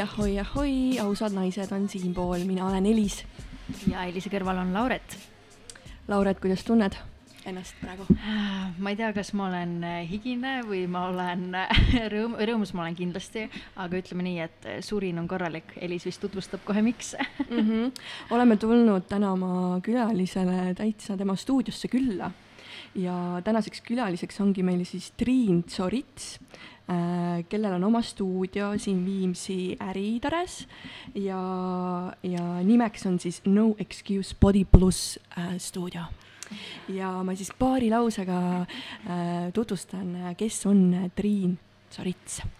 ahoi, ahoi, ausad naised on siinpool, mina olen Elis. ja Elise kõrval on Lauret. Lauret, kuidas tunned ennast praegu? ma ei tea, kas ma olen äh, higine või ma olen äh, rõõm, rõõmus ma olen kindlasti, aga ütleme nii, et äh, surin on korralik. Elis vist tutvustab kohe, miks mm. -hmm. oleme tulnud täna oma külalisele täitsa tema stuudiosse külla ja tänaseks külaliseks ongi meil siis Triin Tsorits kellel on oma stuudio siin Viimsi Äritares ja, ja nimeks on siis No Excuse Body pluss äh, stuudio. ja ma siis paari lausega äh, tutvustan, kes on Triin Tsorits äh,.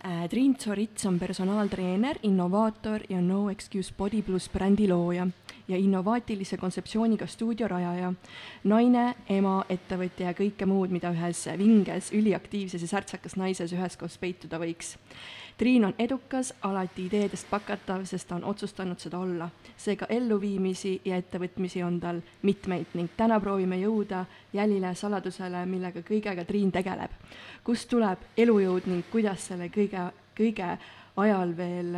Triin Tsorits on personaaltreener, innovaator ja No Excuse Body pluss brändi looja ja innovaatilise kontseptsiooniga stuudio rajaja, naine, ema, ettevõtja ja kõike muud, mida ühes vinges, üliaktiivses ja särtsakas naises üheskoos peituda võiks. Triin on edukas, alati ideedest pakatav, sest ta on otsustanud seda olla. seega elluviimisi ja ettevõtmisi on tal mitmeid ning täna proovime jõuda jälile saladusele, millega kõigega Triin tegeleb. kust tuleb elujõud ning kuidas selle kõige, kõige ajal veel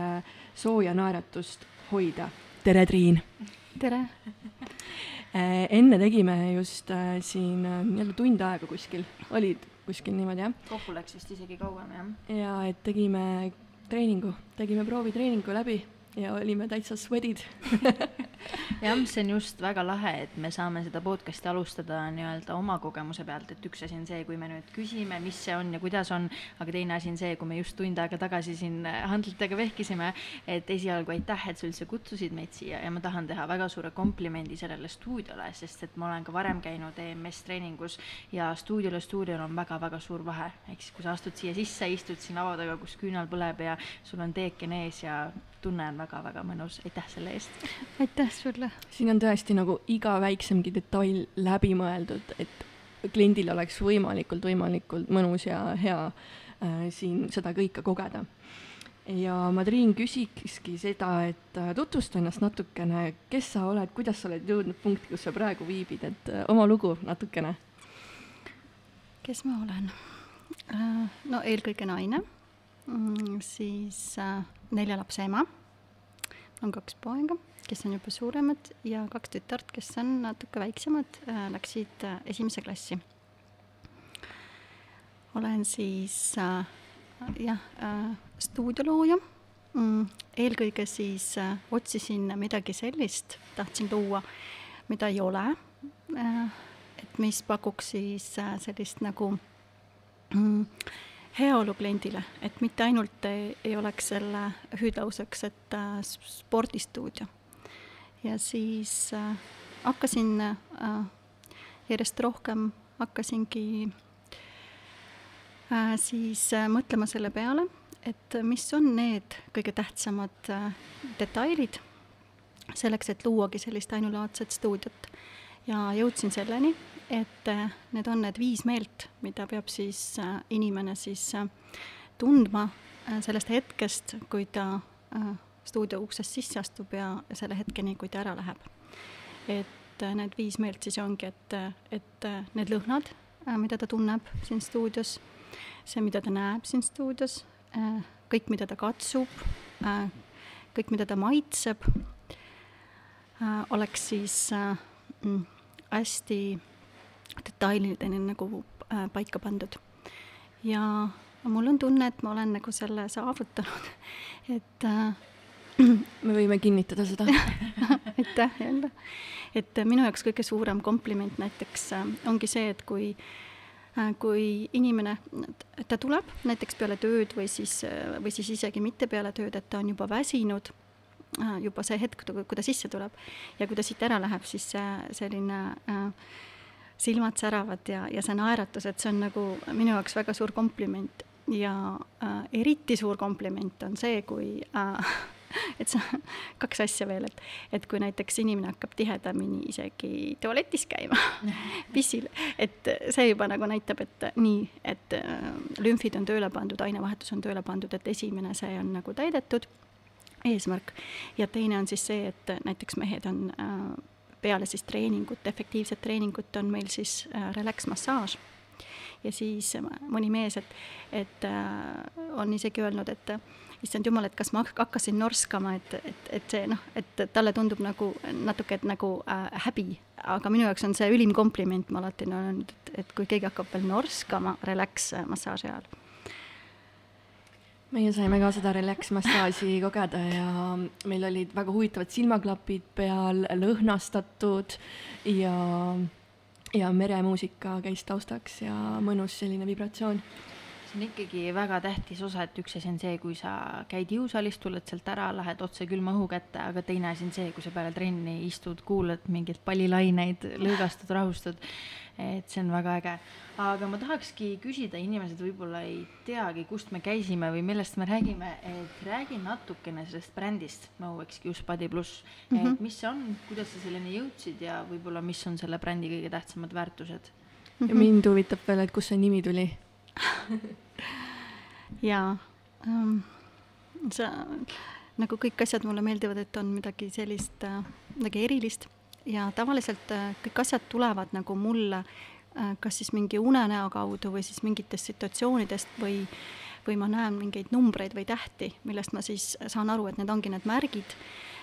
sooja naeratust hoida. tere, Triin! tere äh, enne tegime just äh, siin äh, jälle tund aega kuskil, olid kuskil niimoodi, jah? kokku läks vist isegi kauem, jah. ja et tegime treeningu, tegime proovitreeningu läbi ja olime täitsa sweat'id jah, see on just väga lahe, et me saame seda podcast'i alustada nii-öelda oma kogemuse pealt, et üks asi on see, kui me nüüd küsime, mis see on ja kuidas on, aga teine asi on see, kui me just tund aega tagasi siin handlitega vehkisime, et esialgu aitäh, et sa üldse kutsusid meid siia ja ma tahan teha väga suure komplimendi sellele stuudiole, sest et ma olen ka varem käinud EMS treeningus ja stuudiol ja stuudiol on väga-väga suur vahe, ehk siis kui sa astud siia sisse, istud siin laua taga, kus küünal põleb ja sul on teeken ees ja tunne on väga-väga mõnus, aitäh selle eest! aitäh sulle! siin on tõesti nagu iga väiksemgi detail läbi mõeldud, et kliendil oleks võimalikult, võimalikult mõnus ja hea äh, siin seda kõike kogeda. ja ma, Triin, küsikski seda, et äh, tutvusta ennast natukene, kes sa oled, kuidas sa oled jõudnud punkti, kus sa praegu viibid, et äh, oma lugu natukene. kes ma olen äh,? no eelkõige naine mm,, siis äh, nelja lapse ema, on kaks poega kes on juba suuremad ja kaks tütart, kes on natuke väiksemad, äh, läksid äh, esimesse klassi. olen siis äh, jah stuudiolooja mm,. eelkõige siis otsisin midagi sellist, tahtsin luua, mida ei ole et mis pakuks siis sellist nagu mm, heaolu kliendile, et mitte ainult ei, ei oleks selle hüüdlauseks, et äh, spordistuudio ja siis äh, hakkasin äh, järjest rohkem, hakkasingi äh, siis äh, mõtlema selle peale, et mis on need kõige tähtsamad äh, detailid selleks, et luuagi sellist ainulaadset stuudiot. ja jõudsin selleni, et äh, need on need viis meelt, mida peab siis äh, inimene siis äh, tundma sellest hetkest, kui ta stuudio uksest sisse astub ja selle hetkeni, kui ta ära läheb. et need viis meelt siis ongi, et, et need lõhnad, mida ta tunneb siin stuudios, see, mida ta näeb siin stuudios, kõik, mida ta katsub, kõik, mida ta maitseb, oleks siis mm, hästi detailideni nagu paika pandud. ja mul on tunne, et ma olen nagu selle saavutanud, et me võime kinnitada seda aitäh jälle. et minu jaoks kõige suurem kompliment näiteks äh, ongi see, et kui äh, kui inimene, ta tuleb näiteks peale tööd või siis, äh, või siis isegi mitte peale tööd, et ta on juba väsinud, juba see hetk, kui ta sisse tuleb ja kui ta siit ära läheb, siis see selline äh, silmad säravad ja, ja see naeratus, et see on nagu minu jaoks väga suur kompliment ja äh, eriti suur kompliment on see, kui äh, et sa, kaks asja veel, et, et kui näiteks inimene hakkab tihedamini isegi tualetis käima pissil, et see juba nagu näitab, et nii, et äh, lümfid on tööle pandud, ainevahetus on tööle pandud, et esimene, see on nagu täidetud, eesmärk. ja teine on siis see, et näiteks mehed on äh, peale siis treeningut, efektiivset treeningut on meil siis äh, relax massaaž. Ja siis mõni mees, et, et on isegi öelnud, et issand jumal, et kas ma hakkasin norskama, et, et, et see noh, et talle tundub nagu natuke nagu äh, häbi, aga minu jaoks on see ülim kompliment, ma alati olen öelnud, et, et kui keegi hakkab veel norskama relax massaaži ajal meie saime ka seda relax-massaaži kogeda ja meil olid väga huvitavad silmaklapid peal, lõhnastatud ja, ja meremuusika käis taustaks ja mõnus selline vibratsioon see on ikkagi väga tähtis osa, et üks asi on see, kui sa käid jõusaalis, tuled sealt ära, lähed otse külma õhu kätte, aga teine asi on see, kui sa peale trenni istud, kuulad mingeid pallilaineid, lõõgastud, rahustud. Et see on väga äge. aga ma tahakski küsida, inimesed võib-olla ei teagi, kust me käisime või millest me räägime, et räägi natukene sellest brändist No Excuse Body pluss mm, -hmm. et mis see on, kuidas sa selleni jõudsid ja võib-olla, mis on selle brändi kõige tähtsamad väärtused? ja mind huvitab veel, et kust see nimi tuli jaa ähm,, sa, nagu kõik asjad mulle meeldivad, et on midagi sellist äh,, midagi erilist ja tavaliselt äh, kõik asjad tulevad nagu mulle äh, kas siis mingi unenäo kaudu või siis mingitest situatsioonidest või või ma näen mingeid numbreid või tähti, millest ma siis saan aru, et need ongi need märgid,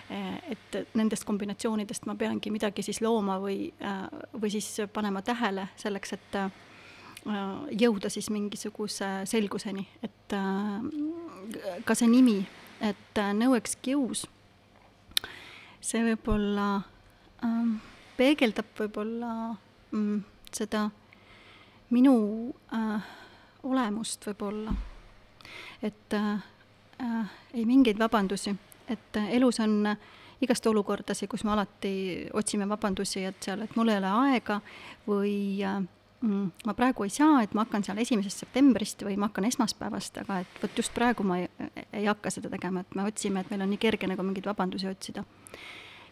äh, et nendest kombinatsioonidest ma peangi midagi siis looma või, või siis panema tähele selleks, et jõuda siis mingisuguse selguseni, et ka see nimi, et no excuse, see võib-olla äh, peegeldab võib-olla mm, seda minu äh, olemust võib-olla. et äh, äh, ei mingeid vabandusi, et äh, elus on äh, igast olukordasid, kus me alati otsime vabandusi, et seal, et mul ei ole aega või äh, mm, ma praegu ei saa, et ma hakkan seal esimesest septembrist või ma hakkan esmaspäevast, aga et vot just praegu ma ei, ei hakka seda tegema, et me otsime, et meil on nii kerge nagu mingeid vabandusi otsida.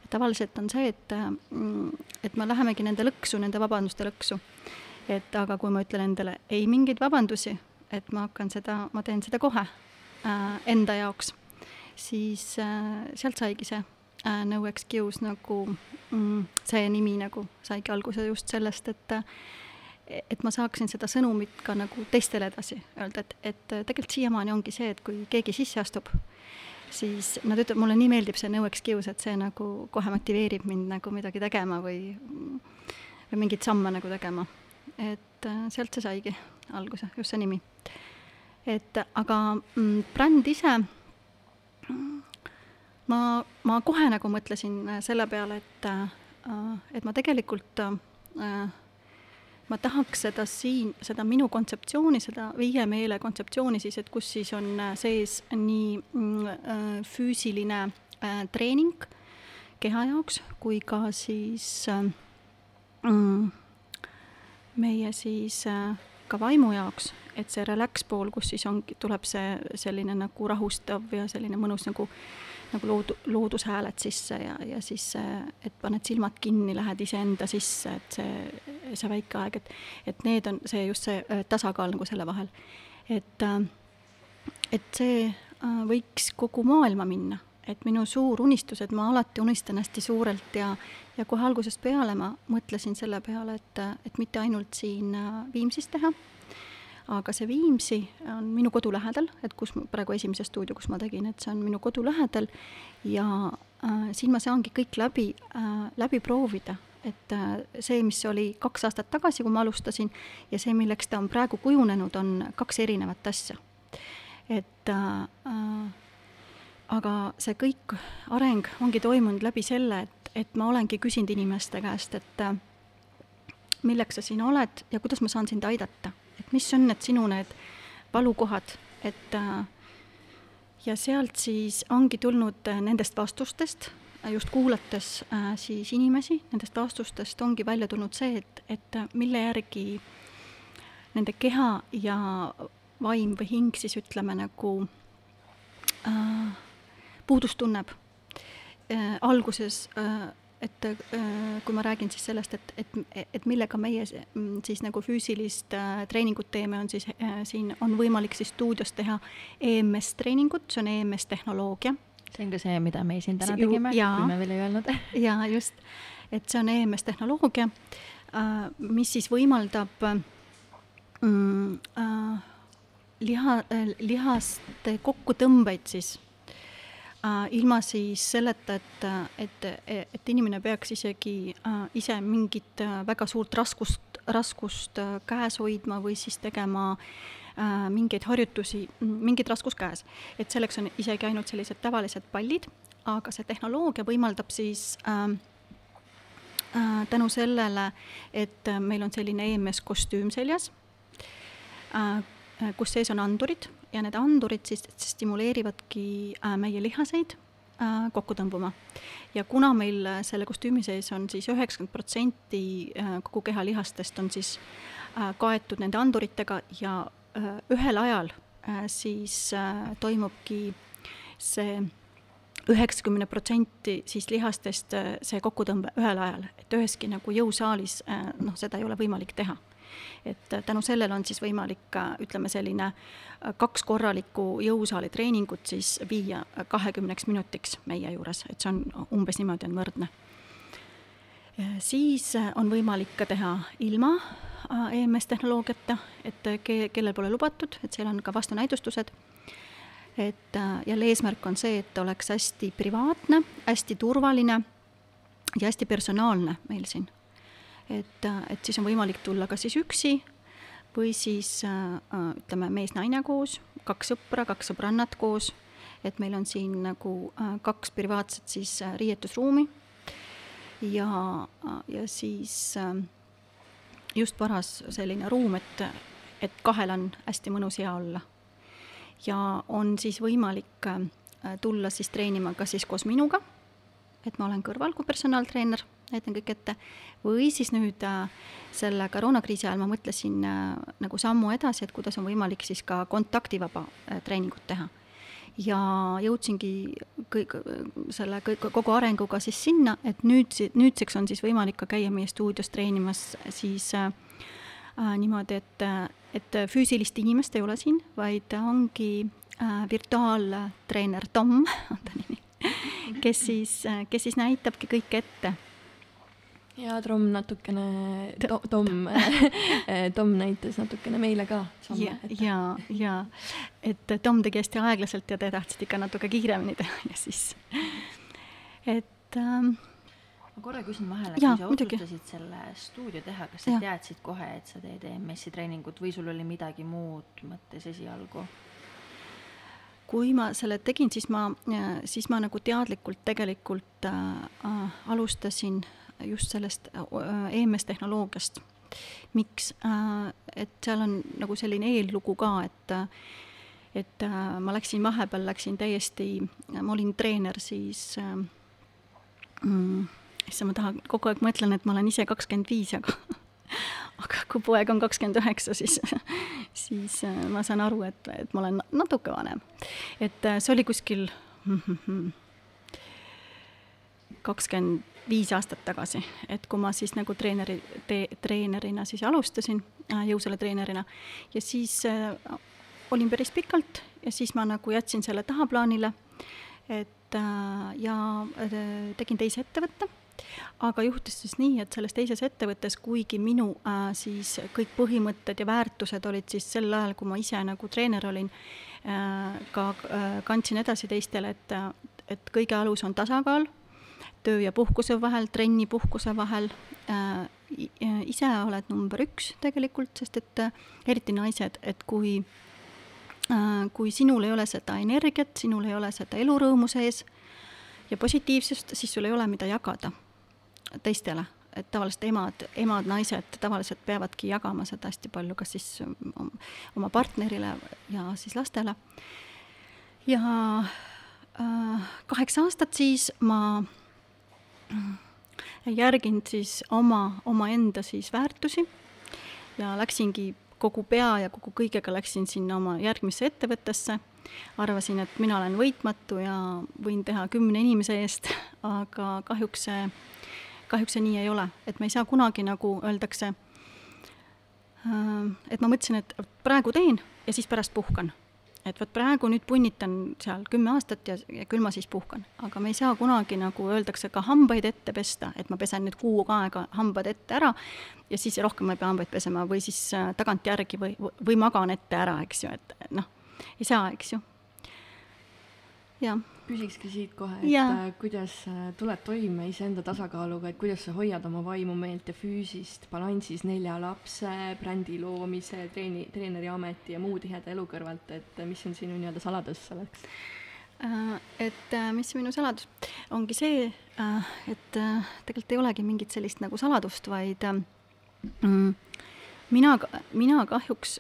Tavaliselt on see, et, mm, et me lähemegi nende lõksu, nende vabanduste lõksu. et aga kui ma ütlen endale ei mingeid vabandusi, et ma hakkan seda, ma teen seda kohe äh, enda jaoks, siis äh, sealt saigi see äh, no excuse nagu mm, see nimi nagu saigi alguse just sellest, et äh, et ma saaksin seda sõnumit ka nagu teistele edasi öelda, et, et tegelikult siiamaani ongi see, et kui keegi sisse astub, siis nad ütlevad, mulle nii meeldib see no excuse, et see nagu kohe motiveerib mind nagu midagi tegema või, või mingeid samme nagu tegema. et äh, sealt see saigi alguse, just see nimi. et aga mm, bränd ise, ma, ma kohe nagu mõtlesin selle peale, et, äh, et ma tegelikult äh, ma tahaks seda siin, seda minu kontseptsiooni, seda viie meele kontseptsiooni siis, et kus siis on äh, sees nii mm, äh, füüsiline äh, treening keha jaoks kui ka siis mm, meie siis ka vaimu jaoks, et see relax pool, kus siis ongi, tuleb see selline nagu rahustav ja selline mõnus nagu äh, nagu loodu, loodushääled sisse ja, ja siis, et paned silmad kinni, lähed iseenda sisse, et see, see väike aeg, et, et need on see just see äh, tasakaal nagu selle vahel. et, äh, et see äh, võiks kogu maailma minna, et minu suur unistus, et ma alati unistan hästi suurelt ja, ja kohe algusest peale ma mõtlesin selle peale, et, et mitte ainult siin Viimsis teha aga see Viimsi on minu kodu lähedal, et kus praegu esimese stuudio, kus ma tegin, et see on minu kodu lähedal. Ja äh, siin ma saangi kõik läbi äh,, läbi proovida, et äh, see, mis oli kaks aastat tagasi, kui ma alustasin, ja see, milleks ta on praegu kujunenud, on kaks erinevat asja. et äh, äh, aga see kõik areng ongi toimunud läbi selle, et, et ma olengi küsinud inimeste käest, et äh, milleks sa siin oled ja kuidas ma saan sind aidata et mis on need sinu need valukohad, et äh, ja sealt siis ongi tulnud äh, nendest vastustest, äh, just kuulates siis inimesi, nendest vastustest ongi välja tulnud see, et, et mille järgi nende keha ja vaim või hing siis ütleme nagu äh, puudust tunneb äh,. alguses äh, et äh, kui ma räägin siis sellest, et, et, et millega meie mm, siis nagu füüsilist äh, treeningut teeme, on siis äh, siin on võimalik siis stuudios teha EMS treeningut, see on EMS tehnoloogia. see on ka see, mida me siin täna tegime, kui me veel ei öelnud. Jaa, just, et see on EMS tehnoloogia, mis siis võimaldab mm, liha lihaste kokkutõmbeid siis ilma siis selleta, et, et, et inimene peaks isegi äh, ise mingit äh, väga suurt raskust, raskust äh, käes hoidma või siis tegema äh, mingeid harjutusi, mingit raskust käes. et selleks on isegi ainult sellised tavalised pallid, aga see tehnoloogia võimaldab siis äh, äh, tänu sellele, et meil on selline EMS kostüüm seljas äh,, kus sees on andurid ja need andurid siis stimuleerivadki äh, meie lihaseid äh, kokku tõmbuma. ja kuna meil äh, selle kostüümi sees on siis üheksakümmend protsenti kogu keha lihastest on siis kaetud nende anduritega ja ühel ajal siis toimubki see üheksakümne protsenti siis lihastest see kokkutõmbe ühel ajal, et üheski nagu jõusaalis noh, seda ei ole võimalik teha et äh, tänu sellele on siis võimalik ütleme, selline äh, kaks korralikku jõusaali treeningut siis viia kahekümneks minutiks meie juures, et see on umbes niimoodi on võrdne. siis äh, on võimalik ka teha ilma EMS tehnoloogiata, et ke-, kellel pole lubatud, et seal on ka vastunäidustused. Et jälle eesmärk on see, et oleks hästi privaatne, hästi turvaline ja hästi personaalne meil siin et, et siis on võimalik tulla kas siis üksi või siis äh, ütleme, mees-naine koos, kaks sõpra, kaks sõbrannat koos, et meil on siin nagu äh, kaks privaatset siis äh, riietusruumi. Ja, ja siis just paras selline ruum, et, et kahel on hästi mõnus hea olla. ja on siis võimalik tulla siis treenima kas siis koos minuga, et ma olen kõrval kui personaaltreener näitan kõik ette, või siis nüüd äh, selle koroonakriisi ajal ma mõtlesin äh, nagu sammu edasi, et kuidas on võimalik siis ka kontaktivaba äh, treeningut teha. ja jõudsingi kõik selle kõik, kogu arenguga siis sinna, et nüüd, nüüdseks on siis võimalik ka käia meie stuudios treenimas siis äh, niimoodi, et, et füüsilist inimest ei ole siin, vaid ongi äh, virtuaaltreener Tom, on ta nimi, kes siis, kes siis näitabki kõike ette ja Tom natukene to,, Tom Tom näitas natukene meile ka samme. ja, ja, ja et Tom tegi hästi aeglaselt ja te tahtsite ikka natuke kiiremini teha ja siis, et ähm, ma korra küsin vahele, kui sa otsustasid selle stuudio teha, kas sa ja. teadsid kohe, et sa teed EMS-i treeningut või sul oli midagi muud mõttes esialgu? kui ma selle tegin, siis ma, siis ma nagu teadlikult tegelikult äh, äh, alustasin just sellest äh, EMS-tehnoloogiast. miks? Äh, et seal on nagu selline eellugu ka, et et äh, ma läksin vahepeal, läksin täiesti, ma olin treener siis mm, issand, ma tahan, kogu aeg mõtlen, et ma olen ise kakskümmend viis, aga aga kui poeg on kakskümmend üheksa, siis, siis ma saan aru, et, et ma olen natuke vanem. et see oli kuskil kakskümmend viis aastat tagasi, et kui ma siis nagu treeneri, treenerina siis alustasin äh,, jõusaale treenerina ja siis äh, olin päris pikalt ja siis ma nagu jätsin selle tahaplaanile, et äh, ja äh, tegin teise ettevõtte, aga juhtus siis nii, et selles teises ettevõttes, kuigi minu äh, siis kõik põhimõtted ja väärtused olid siis sel ajal, kui ma ise nagu treener olin äh,, ka äh, kandsin edasi teistele, et, et kõige alus on tasakaal töö ja puhkuse vahel, trenni puhkuse vahel äh,. ise oled number üks tegelikult, sest et äh, eriti naised, et kui äh,, kui sinul ei ole seda energiat, sinul ei ole seda elurõõmu sees ja positiivsust, siis sul ei ole, mida jagada teistele et tavaliselt emad, emad, naised tavaliselt peavadki jagama seda hästi palju, kas siis oma partnerile ja siis lastele. ja äh, kaheksa aastat siis ma järginud siis oma, omaenda siis väärtusi. Ja läksingi kogu pea ja kogu kõigega läksin sinna oma järgmisse ettevõttesse. arvasin, et mina olen võitmatu ja võin teha kümne inimese eest, aga kahjuks see, kahjuks see nii ei ole, et me ei saa kunagi nagu öeldakse, äh, et ma mõtlesin, et praegu teen ja siis pärast puhkan et vot praegu nüüd punnitan seal kümme aastat ja, ja küll ma siis puhkan, aga me ei saa kunagi nagu öeldakse ka hambaid ette pesta, et ma pesen nüüd kuu aega hambad ette ära ja siis rohkem ma ei pea hambaid pesema või siis äh, tagantjärgi või, või magan ette ära, eks ju, et noh, ei saa, eks ju. Jah küsikski siit kohe, et Jaa. äh, kuidas äh, tuled toime iseenda tasakaaluga, et kuidas sa hoiad oma vaimu, meelt ja füüsist balansis nelja lapse, brändi loomise, treeni, treeneri ameti ja muu tiheda elu kõrvalt, et äh, mis on sinu nii-öelda saladus selleks? Et mis minu saladus, ongi see, et tegelikult ei olegi mingit sellist nagu saladust, vaid mm, mina, mina kahjuks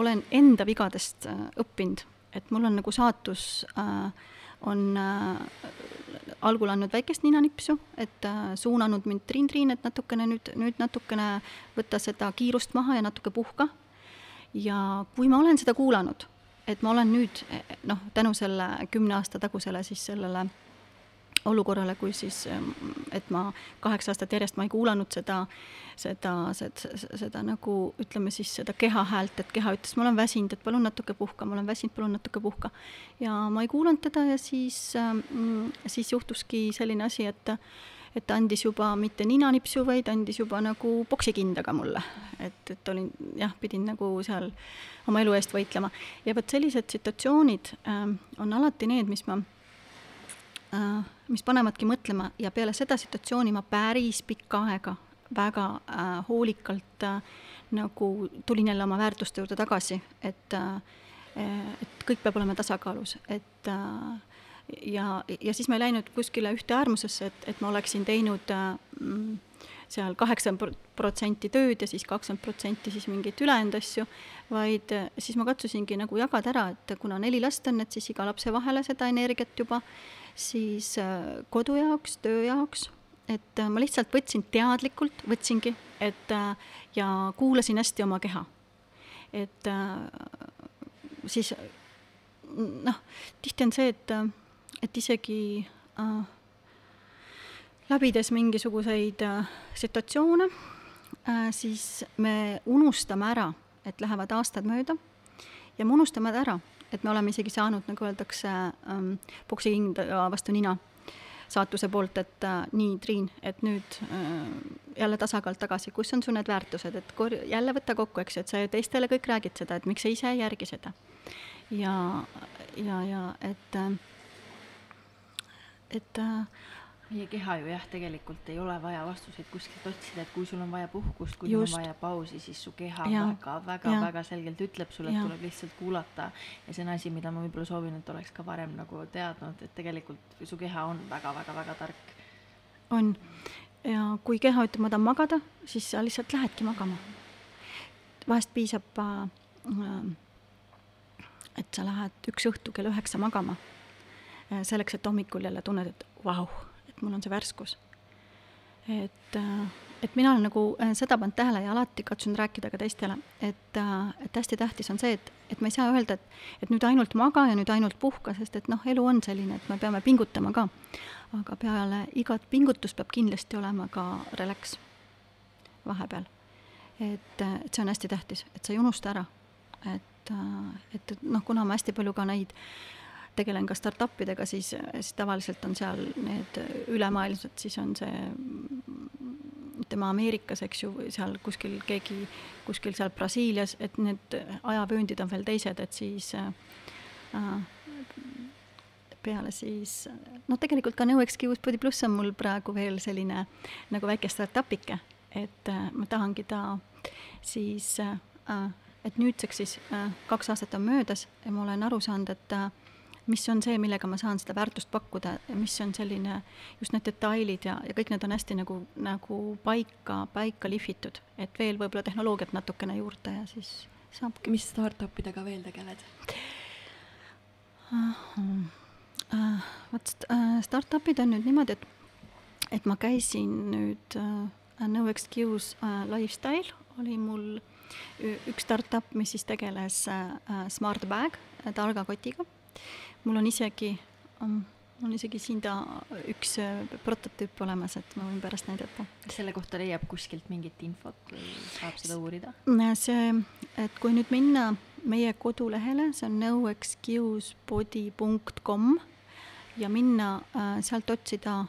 olen enda vigadest õppinud, et mul on nagu saatus äh, on äh, algul andnud väikest ninanipsu, et äh, suunanud mind Triin, Triin, et natukene nüüd, nüüd natukene võtta seda kiirust maha ja natuke puhka. ja kui ma olen seda kuulanud, et ma olen nüüd noh, tänu selle kümne aasta tagusele siis sellele olukorrale, kui siis, et ma kaheksa aastat järjest ma ei kuulanud seda, seda, seda, seda nagu ütleme siis seda keha häält, et keha ütles, ma olen väsinud, et palun natuke puhka, ma olen väsinud, palun natuke puhka. ja ma ei kuulanud teda ja siis, siis juhtuski selline asi, et et ta andis juba mitte ninanipsu, vaid andis juba nagu poksikindaga mulle. et, et olin jah, pidin nagu seal oma elu eest võitlema. ja vot sellised situatsioonid äh, on alati need, mis ma mis panevadki mõtlema ja peale seda situatsiooni ma päris pikka aega väga äh, hoolikalt äh, nagu tulin jälle oma väärtuste juurde tagasi, et äh, et kõik peab olema tasakaalus, et äh, ja, ja siis ma ei läinud kuskile ühte äärmusesse, et, et ma oleksin teinud äh, seal kaheksakümmend protsenti tööd ja siis kakskümmend protsenti siis mingeid ülejäänud asju, vaid äh, siis ma katsusingi nagu jagada ära, et kuna neli last on, et siis iga lapse vahele seda energiat juba, siis äh, kodu jaoks, töö jaoks, et äh, ma lihtsalt võtsin teadlikult, võtsingi, et äh, ja kuulasin hästi oma keha. et siis noh, tihti on see, et, et isegi äh, läbides mingisuguseid äh, situatsioone äh,, siis me unustame ära, et lähevad aastad mööda ja me unustame ära, et me oleme isegi saanud, nagu öeldakse ähm,, poksikindaga vastu nina saatuse poolt, et äh, nii, Triin, et nüüd äh, jälle tasakaal tagasi, kus on su need väärtused, et kor-, jälle võta kokku, eks ju, et sa ju teistele kõik räägid seda, et miks sa ise ei järgi seda. ja, ja, ja et äh,, et äh, meie keha ju jah, tegelikult ei ole vaja vastuseid kuskilt otsida, et kui sul on vaja puhkust, kui sul on vaja pausi, siis su keha väga-väga-väga selgelt ütleb sulle, et Jaa. tuleb lihtsalt kuulata. ja see on asi, mida ma võib-olla soovin, et oleks ka varem nagu teadnud, et tegelikult su keha on väga-väga-väga tark. on. ja kui keha ütleb, ma tahan magada, siis sa lihtsalt lähedki magama. vahest piisab äh, äh, et sa lähed üks õhtu kell üheksa magama, selleks, et hommikul jälle tunned, et vau, et mul on see värskus. et, et mina olen nagu seda pannud tähele ja alati katsun rääkida ka teistele, et, et hästi tähtis on see, et, et me ei saa öelda, et, et nüüd ainult maga ja nüüd ainult puhka, sest et noh, elu on selline, et me peame pingutama ka. aga peale igat pingutust peab kindlasti olema ka relax vahepeal. et, et see on hästi tähtis, et sa ei unusta ära, et, et, et noh, kuna ma hästi palju ka neid tegelen ka startup idega, siis, siis tavaliselt on seal need ülemaailmsed, siis on see ütleme Ameerikas, eks ju, seal kuskil keegi, kuskil seal Brasiilias, et need ajavööndid on veel teised, et siis äh, peale siis, noh, tegelikult ka No Excuse Body pluss on mul praegu veel selline nagu väike startup'ike, et äh, ma tahangi ta siis äh,, et nüüdseks siis äh, kaks aastat on möödas ja ma olen aru saanud, et äh, mis on see, millega ma saan seda väärtust pakkuda ja mis on selline, just need detailid ja, ja kõik need on hästi nagu, nagu paika, paika lihvitud, et veel võib-olla tehnoloogiat natukene juurde ja siis saabki. mis startup idega veel tegeled? Uh, vot uh, startup'id on nüüd niimoodi, et, et ma käisin nüüd uh, No Excuse uh, Lifestyle oli mul üks startup, mis siis tegeles uh, Smart Bag, targa kotiga. Mul on isegi um,, mul on isegi siin ta üks uh, prototüüp olemas, et ma võin pärast näidata. kas selle kohta leiab kuskilt mingit infot või saab seda uurida? see, et kui nüüd minna meie kodulehele, see on noexcusebody.com ja minna äh, sealt otsida,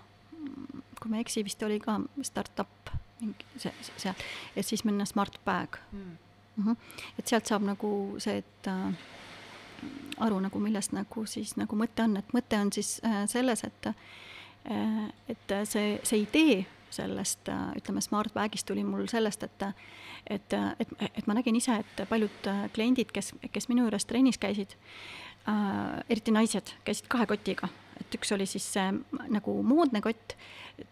kui ma ei eksi, vist oli ka startup, mingi see, see, et siis minna Smart Bag mm.. Mm -hmm. et sealt saab nagu see, et äh, aru nagu, millest nagu siis nagu mõte on, et mõte on siis äh, selles, et äh, et see, see idee sellest äh, ütleme, Smart Bagist tuli mul sellest, et et, et, et ma nägin ise, et paljud kliendid, kes, kes minu juures trennis käisid eriti naised, käisid kahe kotiga, et üks oli siis nagu moodne kott,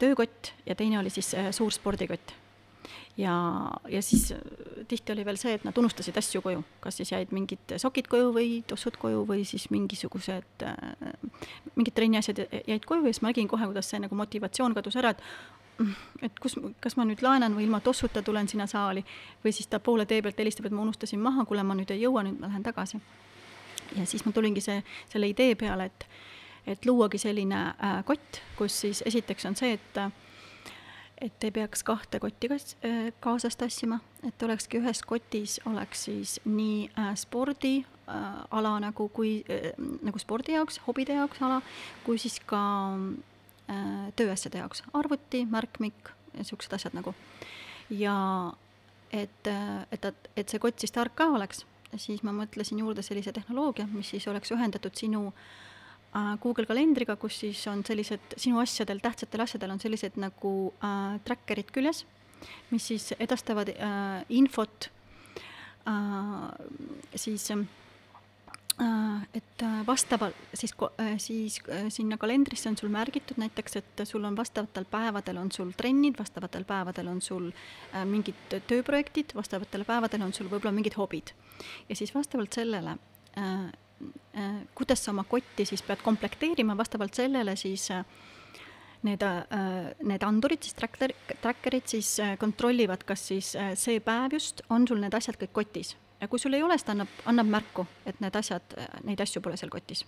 töökott ja teine oli siis suur spordikott ja, ja siis äh, tihti oli veel see, et nad unustasid asju koju, kas siis jäid mingid sokid koju või tossud koju või siis mingisugused äh,, mingid trenniasjad jäid koju ja siis ma nägin kohe, kuidas see nagu motivatsioon kadus ära, et mm, et kus, kas ma nüüd laenan või ilma tossuta tulen sinna saali või siis ta poole tee pealt helistab, et ma unustasin maha, kuule, ma nüüd ei jõua, nüüd ma lähen tagasi. ja siis ma tulingi see, selle idee peale, et, et luuagi selline äh, kott, kus siis esiteks on see, et äh, et ei peaks kahte kotti kas, äh, kaasas tassima, et olekski ühes kotis oleks siis nii äh, spordiala äh, nagu, kui nagu spordi jaoks, hobide jaoks ala, kui siis ka tööasjade jaoks, arvuti, märkmik niisugused asjad nagu. ja et, et, et, et see kott siis tark ka oleks, siis ma mõtlesin juurde sellise tehnoloogia, mis siis oleks ühendatud sinu Äh, Google kalendriga, kus siis on sellised sinu asjadel, tähtsatel asjadel on sellised nagu äh, tracker'id küljes, mis siis edastavad äh, infot äh, siis äh, et äh, vastaval, siis, äh, siis sinna kalendrisse on sul märgitud näiteks, et sul on vastavatel päevadel on sul trennid, vastavatel päevadel on sul mingid tööprojektid, vastavatel päevadel on sul võib-olla mingid hobid. ja siis vastavalt sellele Äh, kuidas sa oma kotti siis pead komplekteerima, vastavalt sellele siis äh, need, äh, need andurid, siis tracker, tracker'id siis kontrollivad, kas siis see päev just on sul need asjad kõik kotis. ja kui sul ei ole, siis ta annab, annab märku, et need asjad, neid asju pole seal kotis.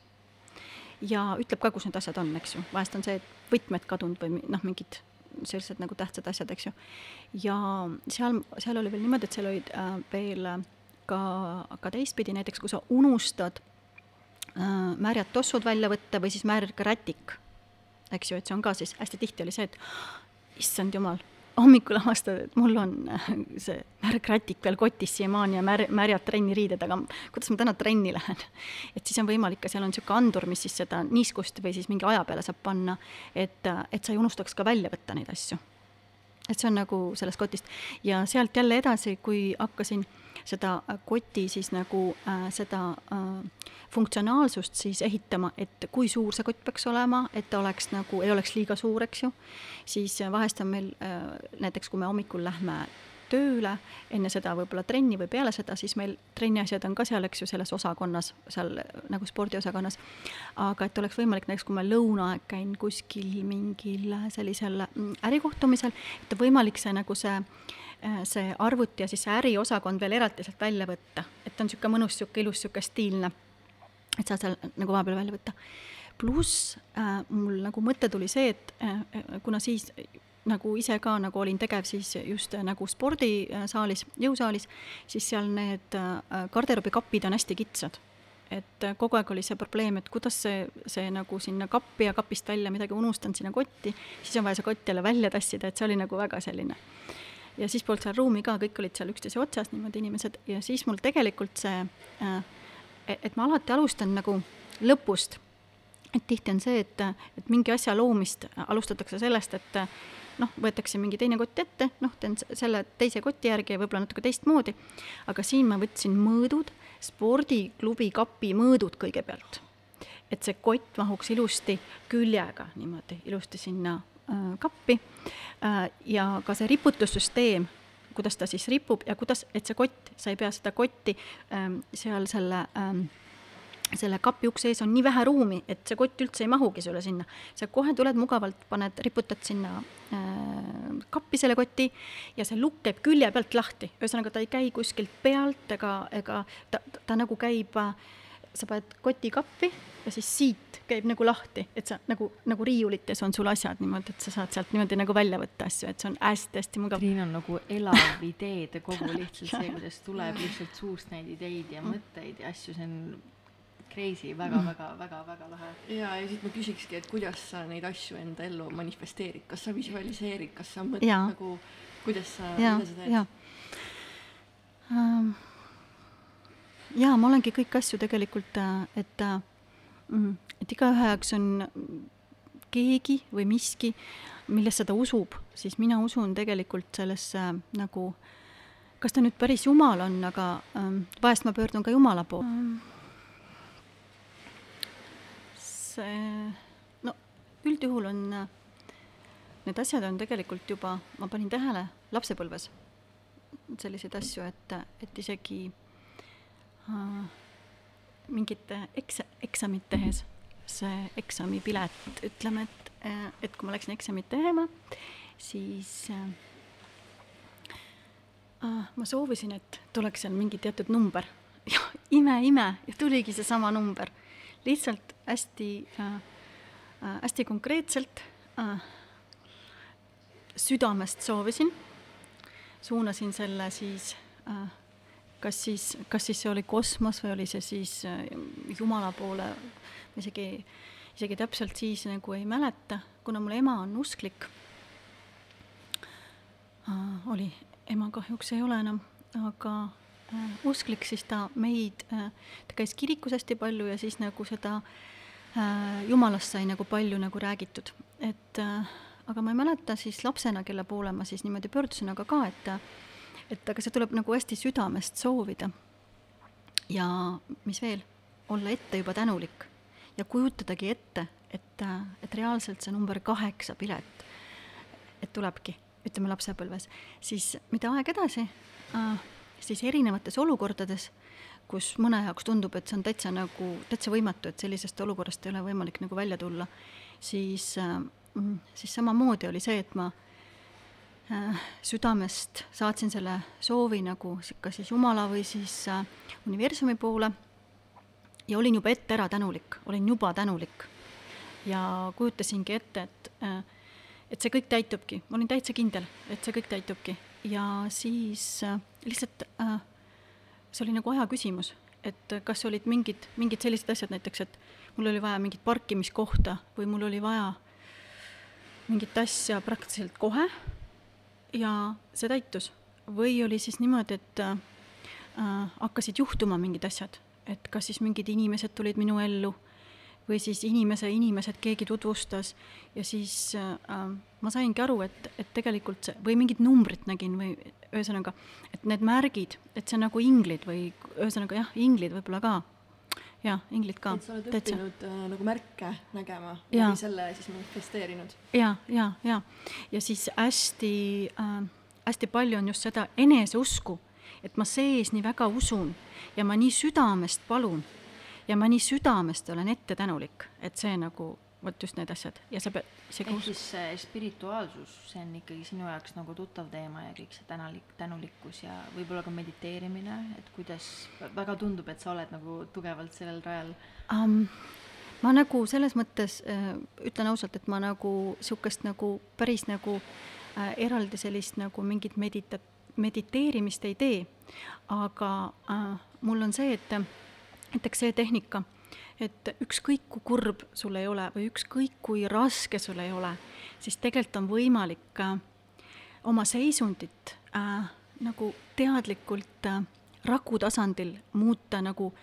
ja ütleb ka, kus need asjad on, eks ju, vahest on see, et võtmed kadunud või noh, mingid sellised nagu tähtsad asjad, eks ju. ja seal, seal oli veel niimoodi, et seal olid äh, veel ka, ka teistpidi, näiteks kui sa unustad Äh, märjad tossud välja võtta või siis märg rätik, eks ju, et see on ka siis, hästi tihti oli see, et issand jumal, hommikul avastad, et mul on äh, see märgrätik veel kotis siiamaani ja mär-, märjad trenniriided, aga kuidas ma täna trenni lähen. et siis on võimalik ka, seal on niisugune andur, mis siis seda niiskust või siis mingi aja peale saab panna, et, et sa ei unustaks ka välja võtta neid asju. et see on nagu sellest kotist ja sealt jälle edasi, kui hakkasin seda koti siis nagu äh, seda äh, funktsionaalsust siis ehitama, et kui suur see kott peaks olema, et ta oleks nagu, ei oleks liiga suur, eks ju, siis vahest on meil äh, näiteks, kui me hommikul lähme tööle, enne seda võib-olla trenni või peale seda, siis meil trenniasjad on ka seal, eks ju, selles osakonnas, seal nagu spordiosakonnas. aga et oleks võimalik näiteks, kui ma lõunaaeg käin kuskil mingil sellisel mm, ärikohtumisel, et võimalik see nagu see äh, see arvuti ja siis see äriosakond veel eraldi sealt välja võtta, et on niisugune mõnus, niisugune ilus, niisugune stiilne et saad seal nagu vahepeal välja võtta. pluss äh, mul nagu mõte tuli see, et äh, kuna siis nagu ise ka nagu olin tegev siis just äh, nagu spordisaalis, jõusaalis, siis seal need äh, garderoobikapid on hästi kitsad. et äh, kogu aeg oli see probleem, et kuidas see, see nagu sinna kappi ja kapist välja midagi unustan sinna kotti, siis on vaja see kott jälle välja tassida, et see oli nagu väga selline ja siis polnud seal ruumi ka, kõik olid seal üksteise otsas niimoodi inimesed ja siis mul tegelikult see äh, et ma alati alustan nagu lõpust. et tihti on see, et, et mingi asja loomist alustatakse sellest, et noh, võetakse mingi teine kott ette, noh, teen selle teise koti järgi ja võib-olla natuke teistmoodi, aga siin ma võtsin mõõdud, spordiklubi kapi mõõdud kõigepealt. et see kott mahuks ilusti küljega niimoodi ilusti sinna kappi äh, ja ka see riputussüsteem kuidas ta siis ripub ja kuidas, et see kott, sa ei pea seda kotti ähm, seal selle ähm, selle kapi ukse ees on nii vähe ruumi, et see kott üldse ei mahugi sulle sinna. sa kohe tuled mugavalt, paned, riputad sinna äh, kappi selle koti ja see lukk käib külje pealt lahti, ühesõnaga ta ei käi kuskilt pealt ega, ega ta, ta nagu käib äh, sa paned koti kappi ja siis siit käib nagu lahti, et sa nagu, nagu riiulites on sul asjad niimoodi, et sa saad sealt niimoodi nagu välja võtta asju, et see on hästi-hästi mugav. Triin on nagu elav ideede kogu lihtsalt see, kuidas tuleb lihtsalt suust neid ideid ja mõtteid ja asju, see on crazy väga, väga, väga, väga, väga lahe. ja, ja siis ma küsikski, et kuidas sa neid asju enda ellu manifesteerid, kas sa visualiseerid, kas sa mõtled ja. nagu, kuidas sa, mida sa teed? Um, jaa, ma olengi kõiki asju tegelikult, et, et igaühe jaoks on keegi või miski, millesse ta usub, siis mina usun tegelikult sellesse nagu, kas ta nüüd päris jumal on, aga ähm, vahest ma pöördun ka Jumala poole ähm,. see, no üldjuhul on, need asjad on tegelikult juba, ma panin tähele, lapsepõlves selliseid asju, et, et isegi äh, mingit eks-, eksamit tehes, see eksamipilet, ütleme, et, äh, et kui ma läksin eksamit tegema, siis äh, ma soovisin, et tuleks seal mingi teatud number. Ja ime-ime ja tuligi seesama number. lihtsalt hästi äh, hästi konkreetselt äh, südamest soovisin, suunasin selle siis äh, kas siis, kas siis see oli kosmos või oli see siis äh, Jumala poole, ma isegi, isegi täpselt siis nagu ei mäleta, kuna mul ema on usklik. Äh,, oli, ema kahjuks ei ole enam, aga äh, usklik, siis ta meid äh,, ta käis kirikus hästi palju ja siis nagu seda äh, Jumalast sai nagu palju nagu räägitud, et äh, aga ma ei mäleta siis lapsena, kelle poole ma siis niimoodi pöördusin, aga ka, et et aga see tuleb nagu hästi südamest soovida. ja mis veel, olla ette juba tänulik ja kujutadagi ette, et, et reaalselt see number kaheksa pilet, et tulebki, ütleme lapsepõlves, siis mida aeg edasi? Äh,, siis erinevates olukordades, kus mõne jaoks tundub, et see on täitsa nagu, täitsa võimatu, et sellisest olukorrast ei ole võimalik nagu välja tulla, siis äh,, siis samamoodi oli see, et ma südamest saatsin selle soovi nagu kas siis Jumala või siis äh, universumi poole. Ja olin juba ette ära tänulik, olin juba tänulik. ja kujutasingi ette, et, äh, et see kõik täitubki, ma olin täitsa kindel, et see kõik täitubki. Ja siis lihtsalt see oli nagu aja küsimus, et kas olid mingid, mingid sellised asjad näiteks, et mul oli vaja mingit parkimiskohta või mul oli vaja mingit asja praktiliselt kohe ja see täitus. või oli siis niimoodi, et äh, hakkasid juhtuma mingid asjad, et kas siis mingid inimesed tulid minu ellu või siis inimese inimesed, keegi tutvustas. Ja siis äh, ma saingi aru, et, et tegelikult see, või mingit numbrit nägin või ühesõnaga, et need märgid, et see on nagu inglid või ühesõnaga jah, inglid võib-olla ka jah, inglid ka. et sa oled Täitsa. õppinud äh, nagu märke nägema ja selle siis manifesteerinud. ja, ja, ja, ja siis hästi äh,, hästi palju on just seda eneseusku, et ma sees nii väga usun ja ma nii südamest palun ja ma nii südamest olen ette tänulik, et see nagu vot just need asjad ja sa pead ehk siis see spirituaalsus, see on ikkagi sinu jaoks nagu tuttav teema ja kõik see tänalik, tänulikkus ja võib-olla ka mediteerimine, et kuidas, väga tundub, et sa oled nagu tugevalt sellel rajal um,? ma nagu selles mõttes äh, ütlen ausalt, et ma nagu niisugust nagu päris nagu äh, eraldi sellist nagu mingit medita-, mediteerimist ei tee, aga äh, mul on see, et et eks see tehnika et ükskõik kui kurb sul ei ole või ükskõik kui raske sul ei ole, siis tegelikult on võimalik äh, oma seisundit äh, nagu teadlikult äh, raku tasandil muuta nagu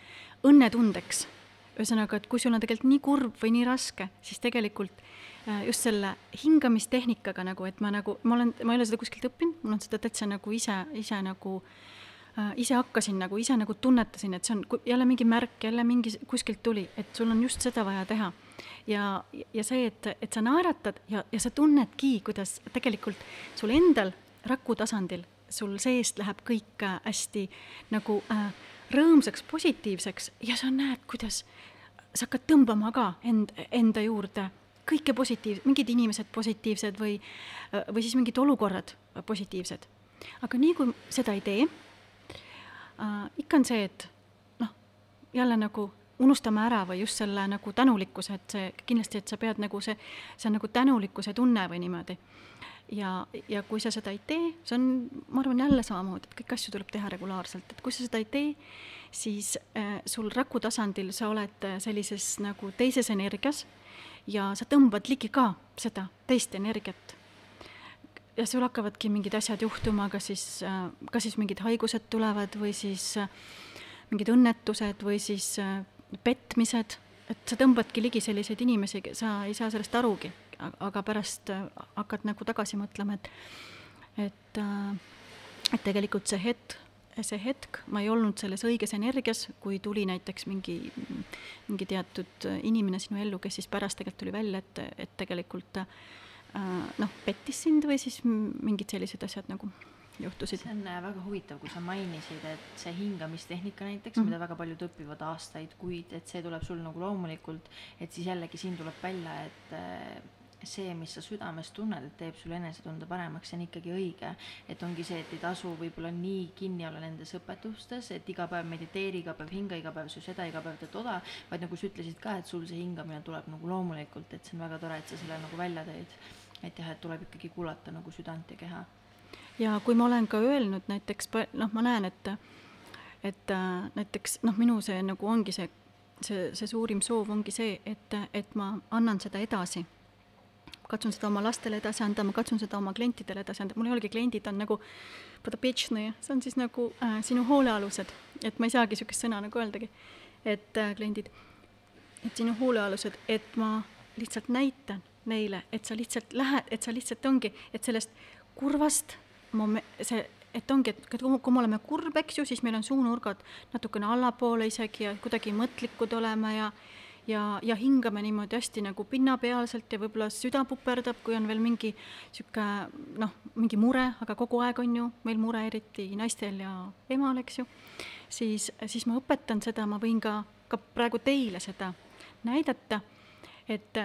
õnnetundeks. ühesõnaga, et kui sul on tegelikult nii kurb või nii raske, siis tegelikult äh, just selle hingamistehnikaga nagu, et ma nagu, ma olen, ma ei ole seda kuskilt õppinud, mul on seda täitsa nagu ise, ise nagu äh, ise hakkasin nagu, ise nagu tunnetasin, et see on jälle mingi märk, jälle mingi kuskilt tuli, et sul on just seda vaja teha. ja, ja see, et, et sa naeratad ja, ja sa tunnedki, kuidas tegelikult sul endal raku tasandil, sul seest läheb kõik äh, hästi nagu äh, rõõmsaks, positiivseks ja sa näed, kuidas sa hakkad tõmbama ka end, enda juurde kõike positiivset, mingid inimesed positiivsed või, äh, või siis mingid olukorrad positiivsed. aga nii kui seda ei tee äh, ikka on see, et noh, jälle nagu unustame ära või just selle nagu tänulikkuse, et see kindlasti, et sa pead nagu see, see on nagu tänulikkuse tunne või niimoodi. ja, ja kui sa seda ei tee, see on, ma arvan, jälle samamoodi, et kõiki asju tuleb teha regulaarselt, et kui sa seda ei tee, siis äh, sul raku tasandil sa oled äh, sellises nagu teises energias ja sa tõmbad ligi ka seda teist energiat ja sul hakkavadki mingid asjad juhtuma, kas siis, äh, kas siis mingid haigused tulevad või siis äh, mingid õnnetused või siis äh, petmised, et sa tõmbadki ligi selliseid inimesi, sa ei saa sellest arugi, aga pärast hakkad nagu tagasi mõtlema, et et, et tegelikult see hetk, see hetk, ma ei olnud selles õiges energias, kui tuli näiteks mingi, mingi teatud inimene sinu ellu, kes siis pärast tegelikult tuli välja, et, et tegelikult äh, noh, pettis sind või siis mingid sellised asjad nagu juhtusid? see on äh, väga huvitav, kui sa mainisid, et see hingamistehnika näiteks mm, -hmm. mida väga paljud õpivad aastaid, kuid et see tuleb sul nagu loomulikult, et siis jällegi siin tuleb välja, et äh, see, mis sa südames tunned, et teeb sul enesetunde paremaks, see on ikkagi õige. et ongi see, et ei tasu võib-olla nii kinni olla nendes õpetustes, et iga päev mediteeri, iga päev hinga, iga päev söö seda, iga päev tee toda, vaid nagu sa ütlesid ka, et sul see hingamine tuleb nagu loomulikult, et see on väga tore, et sa selle nagu välja tõid et jah, et tuleb ikkagi kuulata nagu südant ja keha. ja kui ma olen ka öelnud näiteks, noh, ma näen, et, et äh, näiteks noh, minu see nagu ongi see, see, see suurim soov ongi see, et, et ma annan seda edasi katsun seda oma lastele edasi anda, ma katsun seda oma klientidele edasi anda, mul ei olegi kliendid, on nagu see on siis nagu äh, sinu hoolealused, et ma ei saagi niisugust sõna nagu öeldagi, et äh, kliendid, et sinu hoolealused, et ma lihtsalt näitan, neile, et sa lihtsalt lähed, et sa lihtsalt ongi, et sellest kurvast mom-, see, et ongi, et kui me oleme kurb, eks ju, siis meil on suunurgad natukene allapoole isegi ja kuidagi mõtlikud oleme ja ja, ja hingame niimoodi hästi nagu pinnapealselt ja võib-olla süda puperdab, kui on veel mingi niisugune noh, mingi mure, aga kogu aeg on ju meil mure, eriti naistel ja emal, eks ju, siis, siis ma õpetan seda, ma võin ka, ka praegu teile seda näidata, et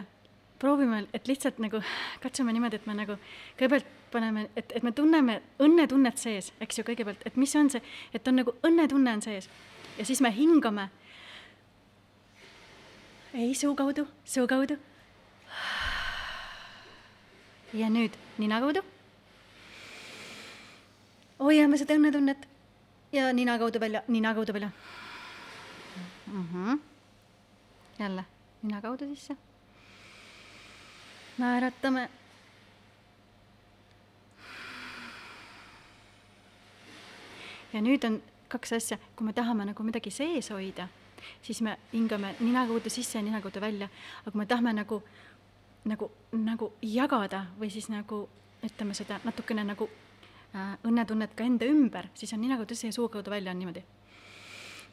proovime, et lihtsalt nagu katsume niimoodi, et me nagu kõigepealt paneme, et, et me tunneme õnnetunnet sees, eks ju, kõigepealt, et mis on see, et on nagu õnnetunne on sees ja siis me hingame. Ei, suu kaudu, suu kaudu. ja nüüd nina kaudu. hoiame seda õnnetunnet ja nina kaudu välja, nina kaudu välja mm. -hmm. jälle nina kaudu sisse naeratame. ja nüüd on kaks asja, kui me tahame nagu midagi sees hoida, siis me hingame nina kaudu sisse ja nina kaudu välja, aga me tahame nagu, nagu, nagu jagada või siis nagu ütleme seda natukene nagu äh, õnnetunnet ka enda ümber, siis on nina kaudu sisse ja suu kaudu välja on niimoodi.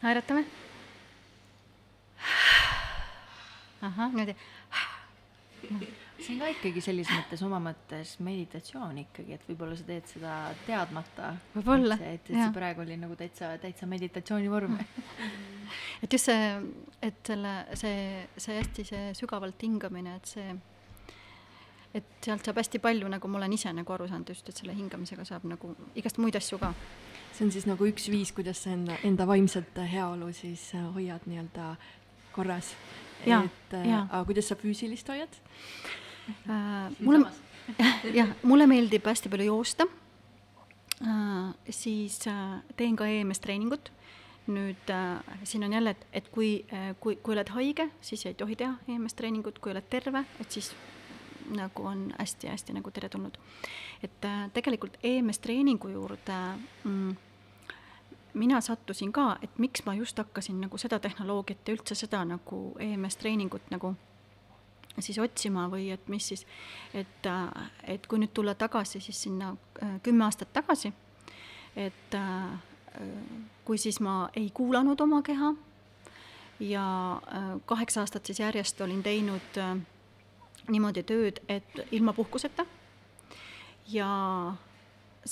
naeratame. ahah, niimoodi see on ka ikkagi selles mõttes oma mõttes meditatsioon ikkagi, et võib-olla sa teed seda teadmata. võib-olla, et, et see praegu oli nagu täitsa, täitsa meditatsiooni vorm et just see, et selle, see, see hästi see sügavalt hingamine, et see, et sealt saab hästi palju, nagu ma olen ise nagu aru saanud just, et selle hingamisega saab nagu igast muid asju ka. see on siis nagu üks viis, kuidas sa enda, enda vaimset heaolu siis hoiad nii-öelda korras. et äh, aga kuidas sa füüsilist hoiad? Äh,. mulle, jah, mulle meeldib hästi palju joosta äh,. siis äh, teen ka EMS treeningut. nüüd siin on jälle, et, et kui kui, kui oled haige, siis ei tohi teha EMS treeningut, kui oled terve, et siis nagu on hästi-hästi nagu teretulnud. et tegelikult EMS treeningu juurde mm, mina sattusin ka, et miks ma just hakkasin nagu seda tehnoloogiat ja üldse seda nagu EMS treeningut nagu siis otsima või et mis siis, et, äh, et kui nüüd tulla tagasi siis sinna äh, kümme aastat tagasi, et äh, kui siis ma ei kuulanud oma keha ja kaheksa aastat siis järjest olin teinud niimoodi tööd, et ilma puhkuseta ja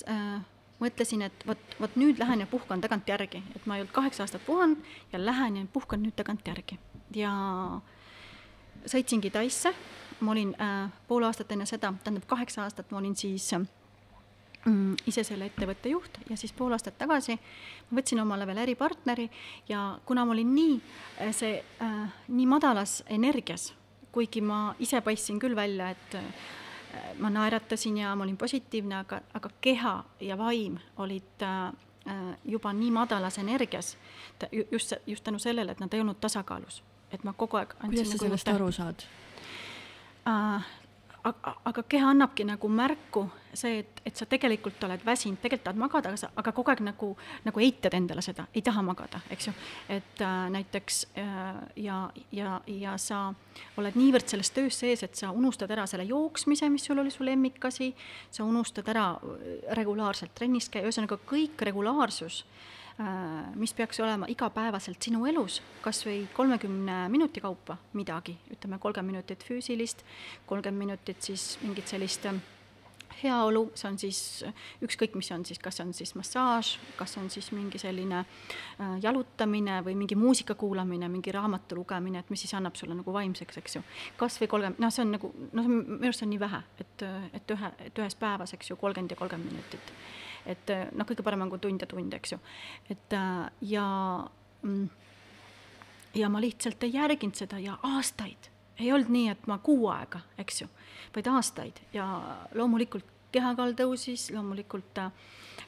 äh, mõtlesin, et vot, vot nüüd lähen ja puhkan tagantjärgi, et ma ei olnud kaheksa aastat puhanud ja lähen ja puhkan nüüd tagantjärgi. Ja äh, sõitsingi Taisse, ma olin äh, pool aastat enne seda, tähendab kaheksa aastat ma olin siis äh, ise selle ettevõtte juht ja siis pool aastat tagasi ma võtsin omale veel äripartneri ja kuna ma olin nii äh, see äh, nii madalas energias, kuigi ma ise paistsin küll välja, et äh, ma naeratasin ja ma olin positiivne, aga, aga keha ja vaim olid äh, äh juba nii madalas energias, just, just tänu sellele, et nad ei olnud tasakaalus, et ma kogu aeg kuidas sa nagu sellest aru saad äh,? aga, aga keha annabki nagu märku see, et, et sa tegelikult oled väsinud, tegelikult tahad magada, aga sa, aga kogu aeg nagu, nagu eitad endale seda, ei taha magada, eks ju. et äh, näiteks äh, ja, ja, ja sa oled niivõrd selles töös sees, et sa unustad ära selle jooksmise, mis sul oli su lemmikasi, sa unustad ära äh, regulaarselt trennis käia, ühesõnaga kõik regulaarsus Äh, mis peaks olema igapäevaselt sinu elus, kas või kolmekümne minuti kaupa midagi, ütleme kolmkümmend minutit füüsilist, kolmkümmend minutit siis mingit sellist äh, heaolu, see on siis ükskõik, mis on siis, kas on siis massaaž, kas on siis mingi selline äh, jalutamine või mingi muusika kuulamine, mingi raamatu lugemine, et mis siis annab sulle nagu vaimseks, eks ju. kas või kolmkümmend, noh, see on nagu, noh, minu arust on nii vähe, et, et ühe, et ühes päevas, eks ju, kolmkümmend ja kolmkümmend minutit et eh, noh, kõige parem on kui tund ja tund, eks ju. et äh, ja, mm, ja ma lihtsalt ei järginud seda ja aastaid. Ei olnud nii, et ma kuu aega, eks ju, vaid aastaid. Ja loomulikult kehakaal tõusis, loomulikult äh,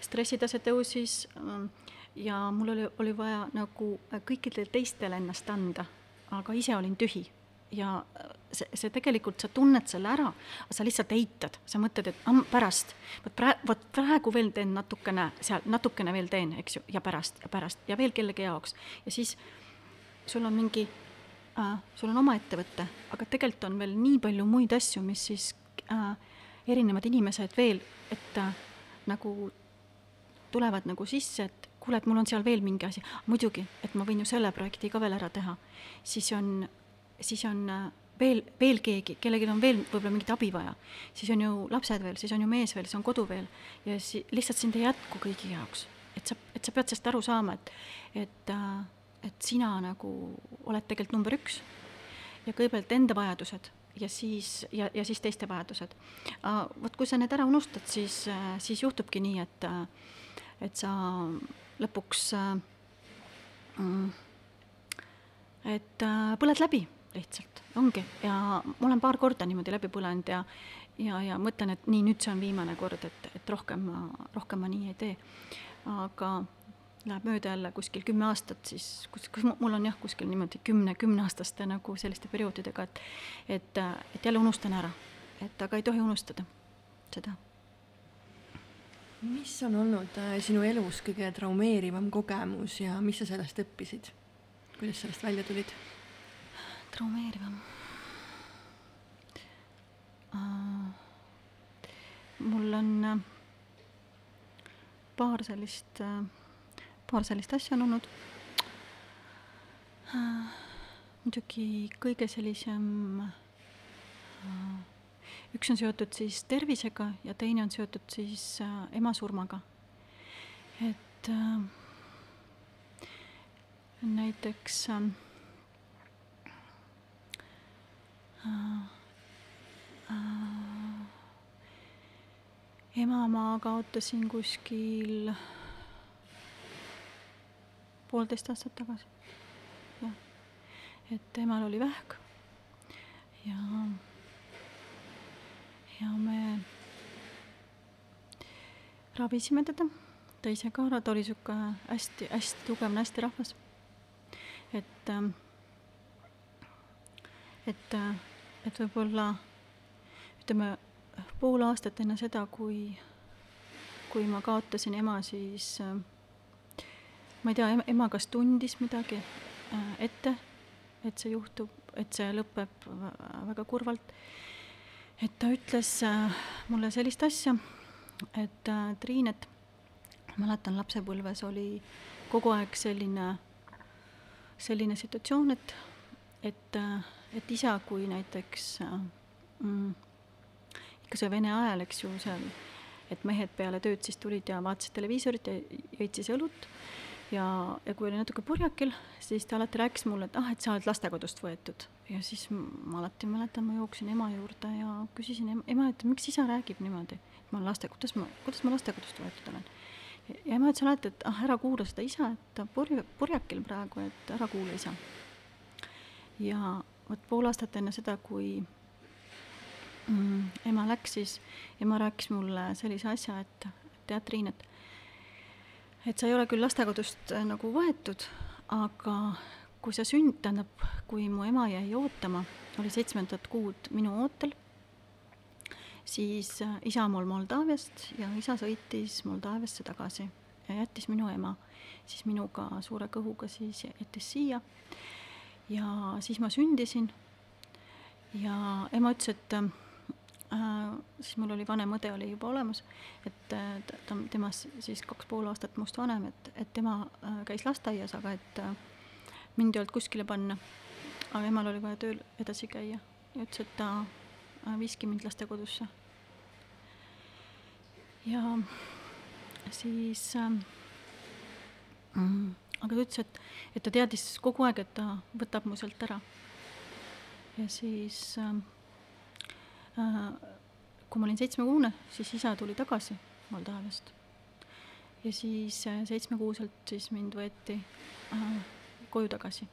stressitase tõusis äh, ja mul oli, oli vaja nagu kõikidele teistele ennast anda, aga ise olin tühi ja see, see tegelikult, sa tunned selle ära, aga sa lihtsalt eitad, sa mõtled, et am, pärast, vot praegu, vot praegu veel teen natukene seal, natukene veel teen, eks ju, ja pärast ja pärast ja veel kellegi jaoks. ja siis sul on mingi äh,, sul on oma ettevõte, aga tegelikult on veel nii palju muid asju, mis siis äh, erinevad inimesed veel, et äh, nagu tulevad nagu sisse, et kuule, et mul on seal veel mingi asi, muidugi, et ma võin ju selle projekti ka veel ära teha, siis on siis on äh, veel, veel keegi, kellelgi on veel võib-olla mingit abi vaja, siis on ju lapsed veel, siis on ju mees veel, siis on kodu veel ja si-, lihtsalt sind ei jätku kõigi jaoks. et sa, et sa pead sellest aru saama, et, et, äh, et sina nagu oled tegelikult number üks ja kõigepealt enda vajadused ja siis, ja, ja siis teiste vajadused. vot kui sa need ära unustad, siis, äh, siis juhtubki nii, et, et sa lõpuks mm, et põled läbi lihtsalt, ongi, ja ma olen paar korda niimoodi läbi põlenud ja ja, ja mõtlen, et nii, nüüd see on viimane kord, et, et rohkem ma, rohkem ma nii ei tee. aga läheb mööda jälle kuskil kümme aastat, siis kus, kus mul on jah, kuskil niimoodi kümne, kümneaastaste nagu selliste perioodidega, et et, et jälle unustan ära, et aga ei tohi unustada seda. mis on olnud äh, sinu elus kõige traumeerivam kogemus ja mis sa sellest õppisid? kuidas sellest välja tulid? Traumeerivam mul on uh, paar sellist uh,, paar sellist asja on olnud muidugi kõige sellisem uh, üks on seotud siis tervisega ja teine on seotud siis äh, ema surmaga. et äh, näiteks äh, ema ma kaotasin kuskil poolteist aastat tagasi, jah. et emal oli vähk. Ja, ja me ravisime teda, ta ise ka, ta oli sihuke hästi-hästi tugev naisterahvas. et, et et võib-olla ütleme, pool aastat enne seda, kui, kui ma kaotasin ema, siis äh, ma ei tea, ema kas tundis midagi äh, ette, et see juhtub, et see lõpeb väga kurvalt. et ta ütles äh, mulle sellist asja, et Triin, et mäletan lapsepõlves oli kogu aeg selline, selline situatsioon, et, et et isa, kui näiteks mm, ikka see Vene ajal, eks ju, seal, et mehed peale tööd siis tulid ja vaatasid televiisorit ja jõid siis õlut ja, ja kui oli natuke purjakil, siis ta alati rääkis mulle, et ah, et sa oled lastekodust võetud. ja siis ma alati mäletan, ma jooksin ema juurde ja küsisin ema, et miks isa räägib niimoodi, et ma laste, kuidas ma, kuidas ma lastekodust võetud olen. ja ema ütles alati, et ah, ära kuula seda isa, et ta purj-, purjakil praegu, et ära kuula isa. ja vot pool aastat enne seda, kui mm, ema läks, siis ema rääkis mulle sellise asja, et tead, Triin, et et sa ei ole küll lastekodust äh, nagu võetud, aga kui sa sünd-, tähendab, kui mu ema jäi ootama, oli seitsmendat kuud minu ootel, siis äh, isa mul Moldaaviast ja isa sõitis Moldaaviasse tagasi ja jättis minu ema siis minuga suure kõhuga siis jättis siia. Ja siis ma sündisin ja ema ütles, et äh, siis mul oli vanem õde oli juba olemas, et äh, ta, temast siis kaks pool aastat must vanem, et, et tema äh, käis lasteaias, aga et äh, mind ei olnud kuskile panna. aga emal oli vaja tööl edasi käia ja ütles, et ta äh, viiski mind lastekodusse. ja siis äh, mm, aga ta ütles, et, et ta teadis kogu aeg, et ta võtab mu sealt ära. ja siis äh, Äh, kui ma olin seitsmekuune, siis isa tuli tagasi Moldaaviast. ja siis äh, seitsmekuuselt siis mind võeti äh, koju tagasi.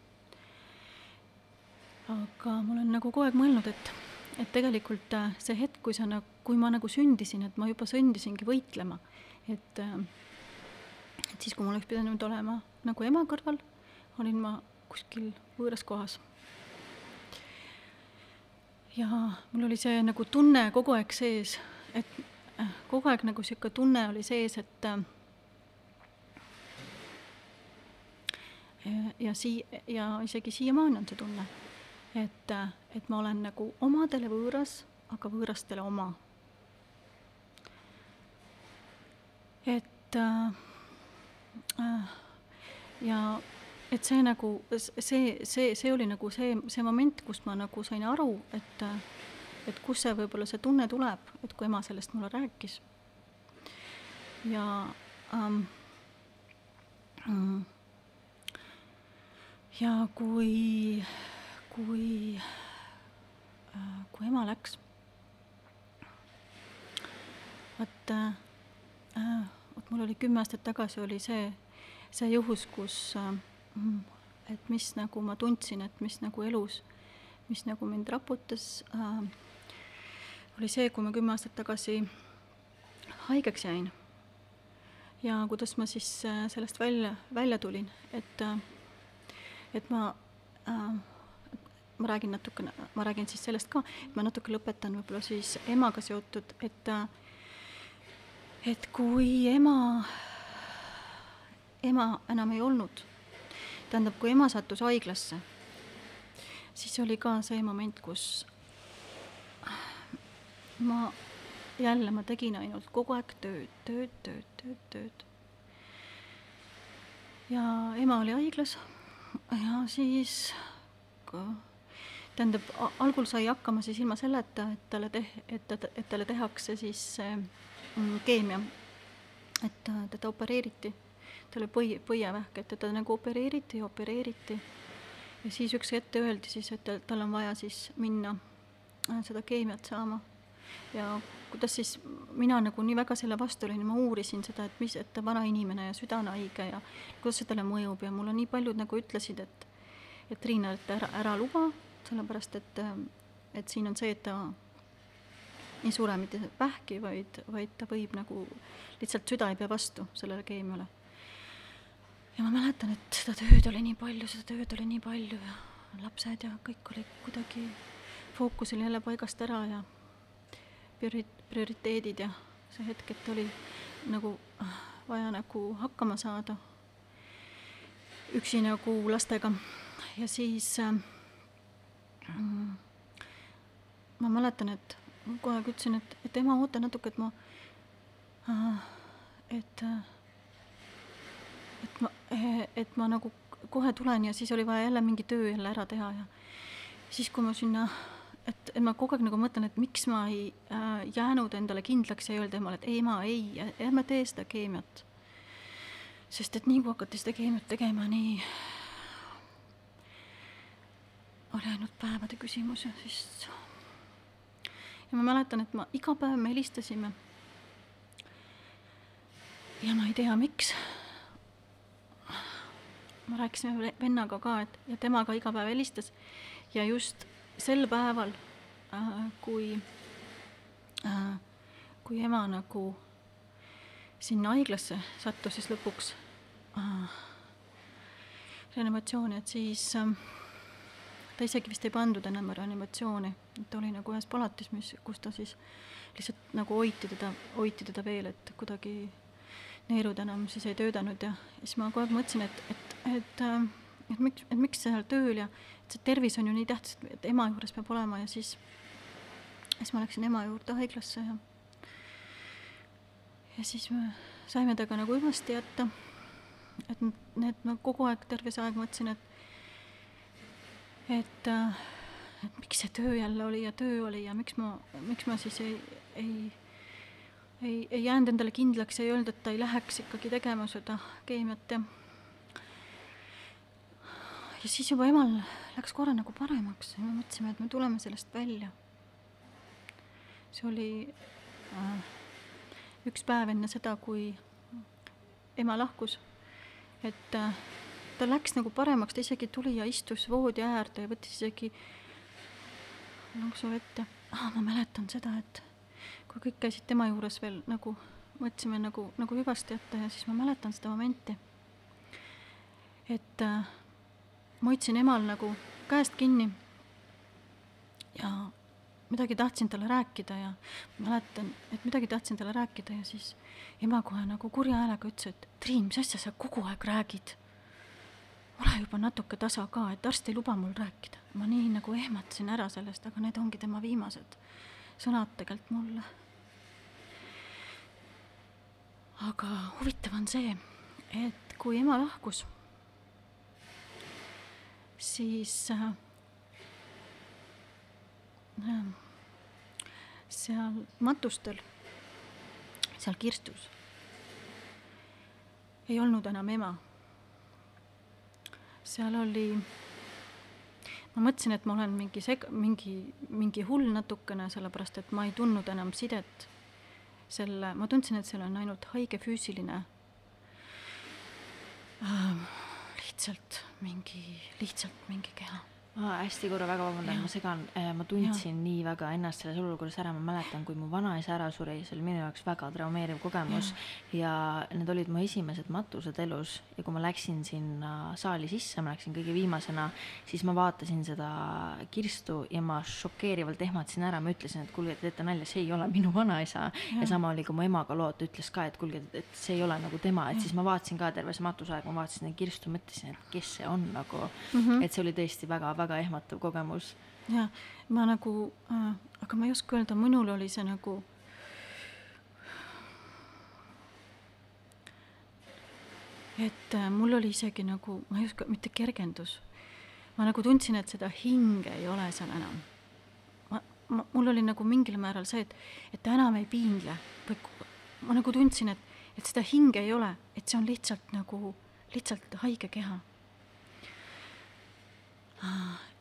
aga ma olen nagu kogu aeg mõelnud, et, et tegelikult äh, see hetk, kui sa nagu, kui ma nagu sündisin, et ma juba sündisingi võitlema, et äh, et siis, kui ma oleks pidanud olema nagu ema kõrval, olin ma kuskil võõras kohas ja mul oli see nagu tunne kogu aeg sees, et äh, kogu aeg nagu niisugune tunne oli sees, et äh, ja sii-, ja isegi siiamaani on see tunne, et, äh, et ma olen nagu omadele võõras, aga võõrastele oma. et äh, ja et see nagu, see, see, see oli nagu see, see moment, kus ma nagu sain aru, et, et kust see võib-olla see tunne tuleb, et kui ema sellest mulle rääkis. ja ähm, mm, ja kui, kui äh,, kui ema läks, vot äh, vot mul oli kümme aastat tagasi oli see, see juhus, kus äh, Mm. et mis nagu ma tundsin, et mis nagu elus, mis nagu mind raputas äh,, oli see, kui ma kümme aastat tagasi haigeks jäin. ja kuidas ma siis äh, sellest välja, välja tulin, et äh,, et ma äh, ma räägin natukene, ma räägin siis sellest ka, et ma natuke lõpetan võib-olla siis emaga seotud, et et kui ema, ema enam ei olnud. Tähendab, kui ema sattus haiglasse, siis oli ka see moment, kus ma jälle, ma tegin ainult kogu aeg tööd, tööd, tööd, tööd, tööd. ja ema oli haiglas ja siis tähendab, algul sai hakkama siis ilma selleta, et talle teh-, et ta, et talle tehakse siis mm, keemia, et teda opereeriti tal oli põi, põievähk, et teda nagu opereeriti ja opereeriti. ja siis üks hetk öeldi siis, et tal on vaja siis minna äh, seda keemiat saama. ja kuidas siis mina nagu nii väga selle vastu olin, ma uurisin seda, et mis, et ta vana inimene ja süda on haige ja kuidas see talle mõjub ja mulle nii paljud nagu ütlesid, et et Riina, et ära, ära luba, sellepärast et, et siin on see, et ta ei sure mitte vähki, vaid, vaid ta võib nagu, lihtsalt süda ei pea vastu sellele keemiale ja ma mäletan, et seda tööd oli nii palju, seda tööd oli nii palju ja lapsed ja kõik oli kuidagi, fookus oli jälle paigast ära ja priori-, prioriteedid ja see hetk, et oli nagu vaja nagu hakkama saada üksi nagu lastega. Ja siis äh, ma mäletan, et kogu aeg ütlesin, et, et ema, oota natuke, et ma äh,, et äh, et ma, et ma nagu kohe tulen ja siis oli vaja jälle mingi töö jälle ära teha ja siis, kui ma sinna, et, et ma kogu aeg nagu mõtlen, et miks ma ei äh, jäänud endale kindlaks ja öelda emale, et ei, ema, ei, ärme tee seda keemiat. sest et nii kui hakati seda keemiat tegema, nii oli ainult päevade küsimus ja siis ja ma mäletan, et ma iga päev me helistasime ja ma ei tea, miks. Ma rääkisime vennaga ka, et ja tema ka iga päev helistas. Ja just sel päeval äh,, kui äh,, kui ema nagu sinna haiglasse sattus siis lõpuks äh, reanimatsiooni, et siis äh, ta isegi vist ei pandud enam reanimatsiooni, ta oli nagu ühes palatis, mis, kus ta siis lihtsalt nagu hoiti teda, hoiti teda veel, et kuidagi neerud enam siis ei töötanud. Ja siis ma kogu aeg mõtlesin, et, et, et, äh, et miks, et miks seal tööl ja et see tervis on ju nii tähtis, et ema juures peab olema ja siis, siis ma läksin ema juurde haiglasse ja ja siis me saime temaga nagu hüvasti jätta. et need, ma kogu aeg, terve see aeg mõtlesin, et et, äh, et miks see töö jälle oli ja töö oli ja miks ma, miks ma siis ei, ei, ei, ei jäänud endale kindlaks ei öelnud, et ta ei läheks ikkagi tegema seda keemiat ja ja siis juba emal läks korra nagu paremaks ja me mõtlesime, et me tuleme sellest välja. see oli äh, üks päev enne seda, kui ema lahkus, et äh, tal läks nagu paremaks, ta isegi tuli ja istus voodi äärde ja võttis isegi lonksu ette. ah, ma mäletan seda, et kui kõik käisid tema juures veel nagu, mõtlesime nagu, nagu hüvasti jätta ja siis ma mäletan seda momenti. et äh, ma hoidsin emal nagu käest kinni ja midagi tahtsin talle rääkida ja mäletan, et midagi tahtsin talle rääkida ja siis ema kohe nagu kurja häälega ütles, et Triin, mis asja sa kogu aeg räägid ole juba natuke tasa ka, et arst ei luba mul rääkida. ma nii nagu ehmatasin ära sellest, aga need ongi tema viimased sõnad tegelikult mulle. aga huvitav on see, et kui ema lahkus, siis äh, seal matustel, seal kirstus ei olnud enam ema. Seal oli, ma mõtlesin, et ma olen mingi seg-, mingi, mingi hull natukene, sellepärast et ma ei tundnud enam sidet selle, ma tundsin, et seal on ainult haige füüsiline äh, lihtsalt mingi, lihtsalt mingi keha ma hästi korra väga vabandan, ma segan, äh, ma tundsin ja. nii väga ennast selles olukorras ära, ma mäletan, kui mu vanaisa ära suri, see oli minu jaoks väga traumeeriv kogemus. Ja. ja need olid mu esimesed matused elus. Ja kui ma läksin sinna saali sisse, ma läksin kõige viimasena, siis ma vaatasin seda kirstu ja ma šokeerivalt ehmatasin ära, ma ütlesin, et kuulge, te teete nalja, see ei ole minu vanaisa. Ja, ja sama oli ka mu emaga lood, ta ütles ka, et kuulge, et see ei ole nagu tema, et ja. siis ma vaatasin ka terve see matusaeg, ma vaatasin seda kirstu, mõtlesin, et kes see on nagu. Mm, -hmm. et see oli tõesti väga-väga väga ehmatav kogemus. ja ma nagu äh,, aga ma ei oska öelda, minul oli see nagu et äh, mul oli isegi nagu, ma ei oska, mitte kergendus, ma nagu tundsin, et seda hinge ei ole seal enam. ma, ma, mul oli nagu mingil määral see, et, et enam ei piinle või ma nagu tundsin, et, et seda hinge ei ole, et see on lihtsalt nagu, lihtsalt haige keha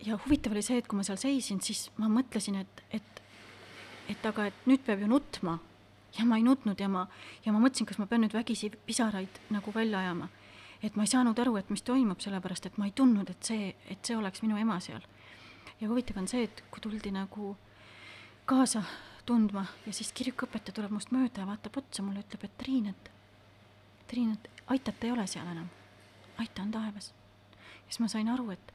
ja huvitav oli see, et kui ma seal seisin, siis ma mõtlesin, et, et, et aga, et nüüd peab ju nutma. ja ma ei nutnud ja ma, ja ma mõtlesin, kas ma pean nüüd vägisi pisaraid nagu välja ajama. et ma ei saanud aru, et mis toimub, sellepärast et ma ei tundnud, et see, et see oleks minu ema seal. ja huvitav on see, et kui tuldi nagu kaasa tundma ja siis kirikuõpetaja tuleb must mööda ja vaatab otsa mulle, ütleb, et Triin, et Triin, et Aitat ei ole seal enam. Aita on taevas. siis ma sain aru, et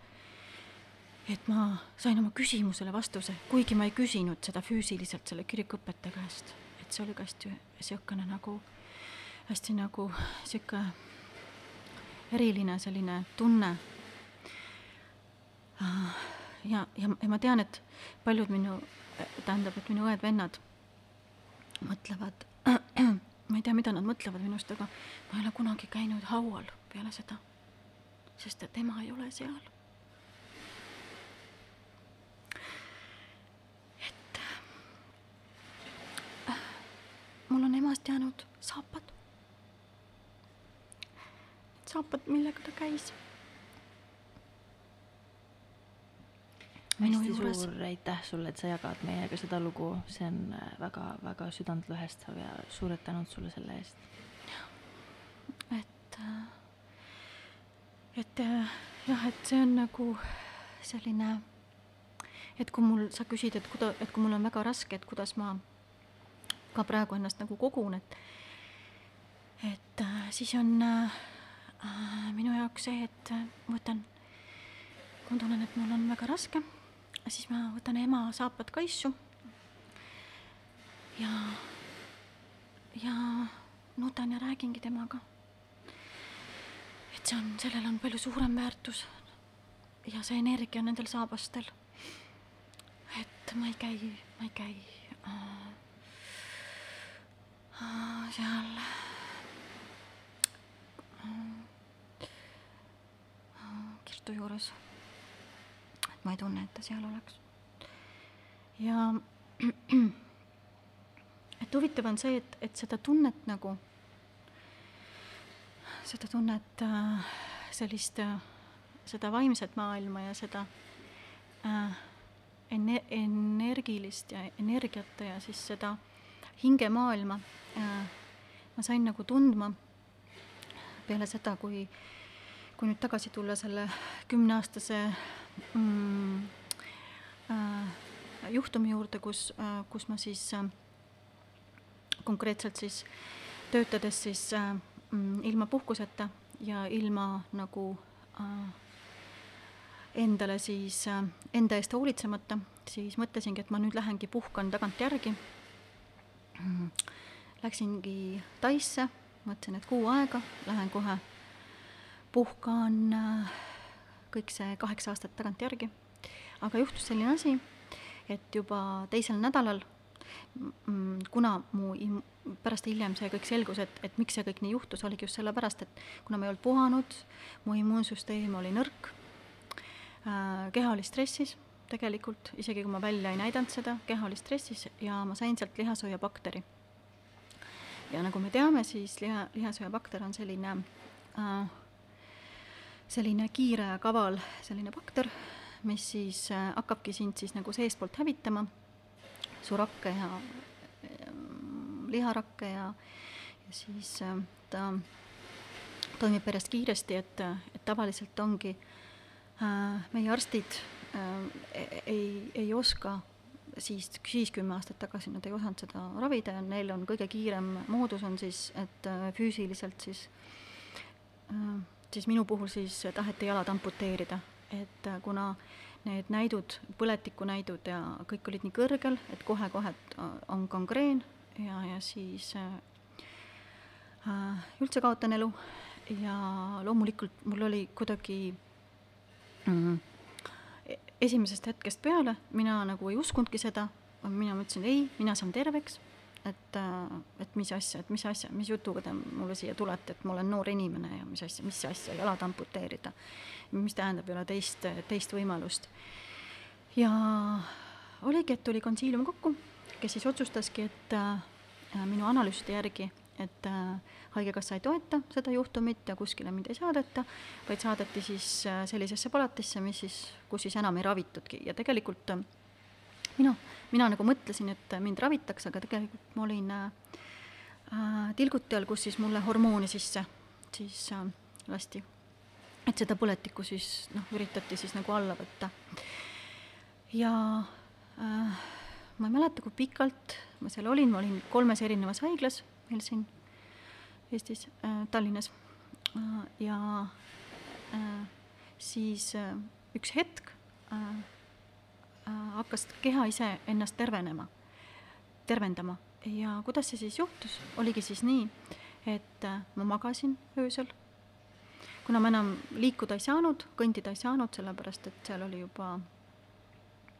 et ma sain oma küsimusele vastuse, kuigi ma ei küsinud seda füüsiliselt selle kirikuõpetaja käest, et see oli ka hästi niisugune nagu, hästi nagu niisugune eriline selline tunne. ja, ja, ja ma tean, et paljud minu, tähendab, et minu õed-vennad mõtlevad, ma ei tea, mida nad mõtlevad minust, aga ma ei ole kunagi käinud haual peale seda, sest et ema ei ole seal mul on emast jäänud saapad. Need saapad, millega ta käis. hästi juures. suur aitäh sulle, et sa jagad meiega seda lugu, see on äh, väga-väga südantlõhestav ja suured tänud sulle selle eest. et, äh, et äh, jah, et see on nagu selline, et kui mul, sa küsid, et kuida-, et kui mul on väga raske, et kuidas ma ka praegu ennast nagu kogun, et et äh, siis on äh, äh minu jaoks see, et äh, ma võtan, kui ma tunnen, et mul on väga raske, siis ma võtan ema saapad kaisu ja, ja nutan ja räägingi temaga. et see on, sellel on palju suurem väärtus ja see energia nendel saabastel. et ma ei käi, ma ei käi äh, äh, seal äh, Kirstu juures. et ma ei tunne, et ta seal oleks. ja et huvitav on see, et, et seda tunnet nagu, seda tunnet äh, sellist äh, seda vaimset maailma ja seda äh, ene-, energilist ja energiat ja siis seda hingemaailma äh, ma sain nagu tundma peale seda, kui, kui nüüd tagasi tulla selle kümneaastase mm, äh, juhtumi juurde, kus äh,, kus ma siis äh, konkreetselt siis töötades siis äh, mm, ilma puhkuseta ja ilma nagu äh, endale siis, äh, enda eest hoolitsemata, siis mõtlesingi, et ma nüüd lähengi puhkan tagantjärgi. Läksingi Taisse, mõtlesin, et kuu aega, lähen kohe puhkan äh, kõik see kaheksa aastat tagantjärgi. aga juhtus selline asi, et juba teisel nädalal, kuna mu im-, pärast hiljem see kõik selgus, et, et miks see kõik nii juhtus, oligi just sellepärast, et kuna ma ei olnud puhanud, mu immuunsüsteem oli nõrk Äh, keha oli stressis tegelikult, isegi kui ma välja ei näidanud seda, keha oli stressis ja ma sain sealt lihasööjabakteri. ja nagu me teame, siis liha, lihasööjabakter on selline äh, selline kiire ja kaval selline bakter, mis siis äh, hakkabki sind siis nagu seestpoolt hävitama, su rakke ja äh, liharakke ja, ja siis äh, ta toimib pärast kiiresti, et, et tavaliselt ongi äh, meie arstid ei, ei oska siis, siis kümme aastat tagasi nad ei osanud seda ravida ja neil on kõige kiirem moodus on siis, et äh, füüsiliselt siis, siis minu puhul siis taheti jalad amputeerida, et kuna need näidud, põletikunäidud ja kõik olid nii kõrgel, et kohe-kohe on gangreen ja, ja siis äh, üldse kaotan elu ja loomulikult mul oli kuidagi mm. -hmm. Esimesest hetkest peale mina nagu ei uskunudki seda, mina mõtlesin ei, mina saan terveks, et, äh, et mis asja, et mis asja, mis jutuga te mulle siia tulete, et ma olen noor inimene ja mis asja, mis asja, jalad amputeerida. mis tähendab, ei ole teist, teist võimalust. ja oligi, et tuli konsiilium kokku, kes siis otsustaski, et äh, minu analüüside järgi, et äh, Haigekassa ei toeta seda juhtumit ja kuskile mind ei saadeta, vaid saadeti siis äh, sellisesse palatisse, mis siis, kus siis enam ei ravitudki ja tegelikult äh, mina, mina nagu mõtlesin, et mind ravitakse, aga tegelikult ma olin äh, tilguti all, kus siis mulle hormooni sisse siis äh, lasti. et seda põletikku siis noh, üritati siis nagu alla võtta. ja äh, ma ei mäleta, kui pikalt ma seal olin, ma olin kolmes erinevas haiglas meil siin Eestis äh,, Tallinnas. Äh, ja äh, siis äh, üks hetk äh, äh, hakkas keha ise ennast tervenema, tervendama. Ja kuidas see siis juhtus, oligi siis nii, et äh, ma magasin öösel, kuna ma enam liikuda ei saanud, kõndida ei saanud, sellepärast et seal oli juba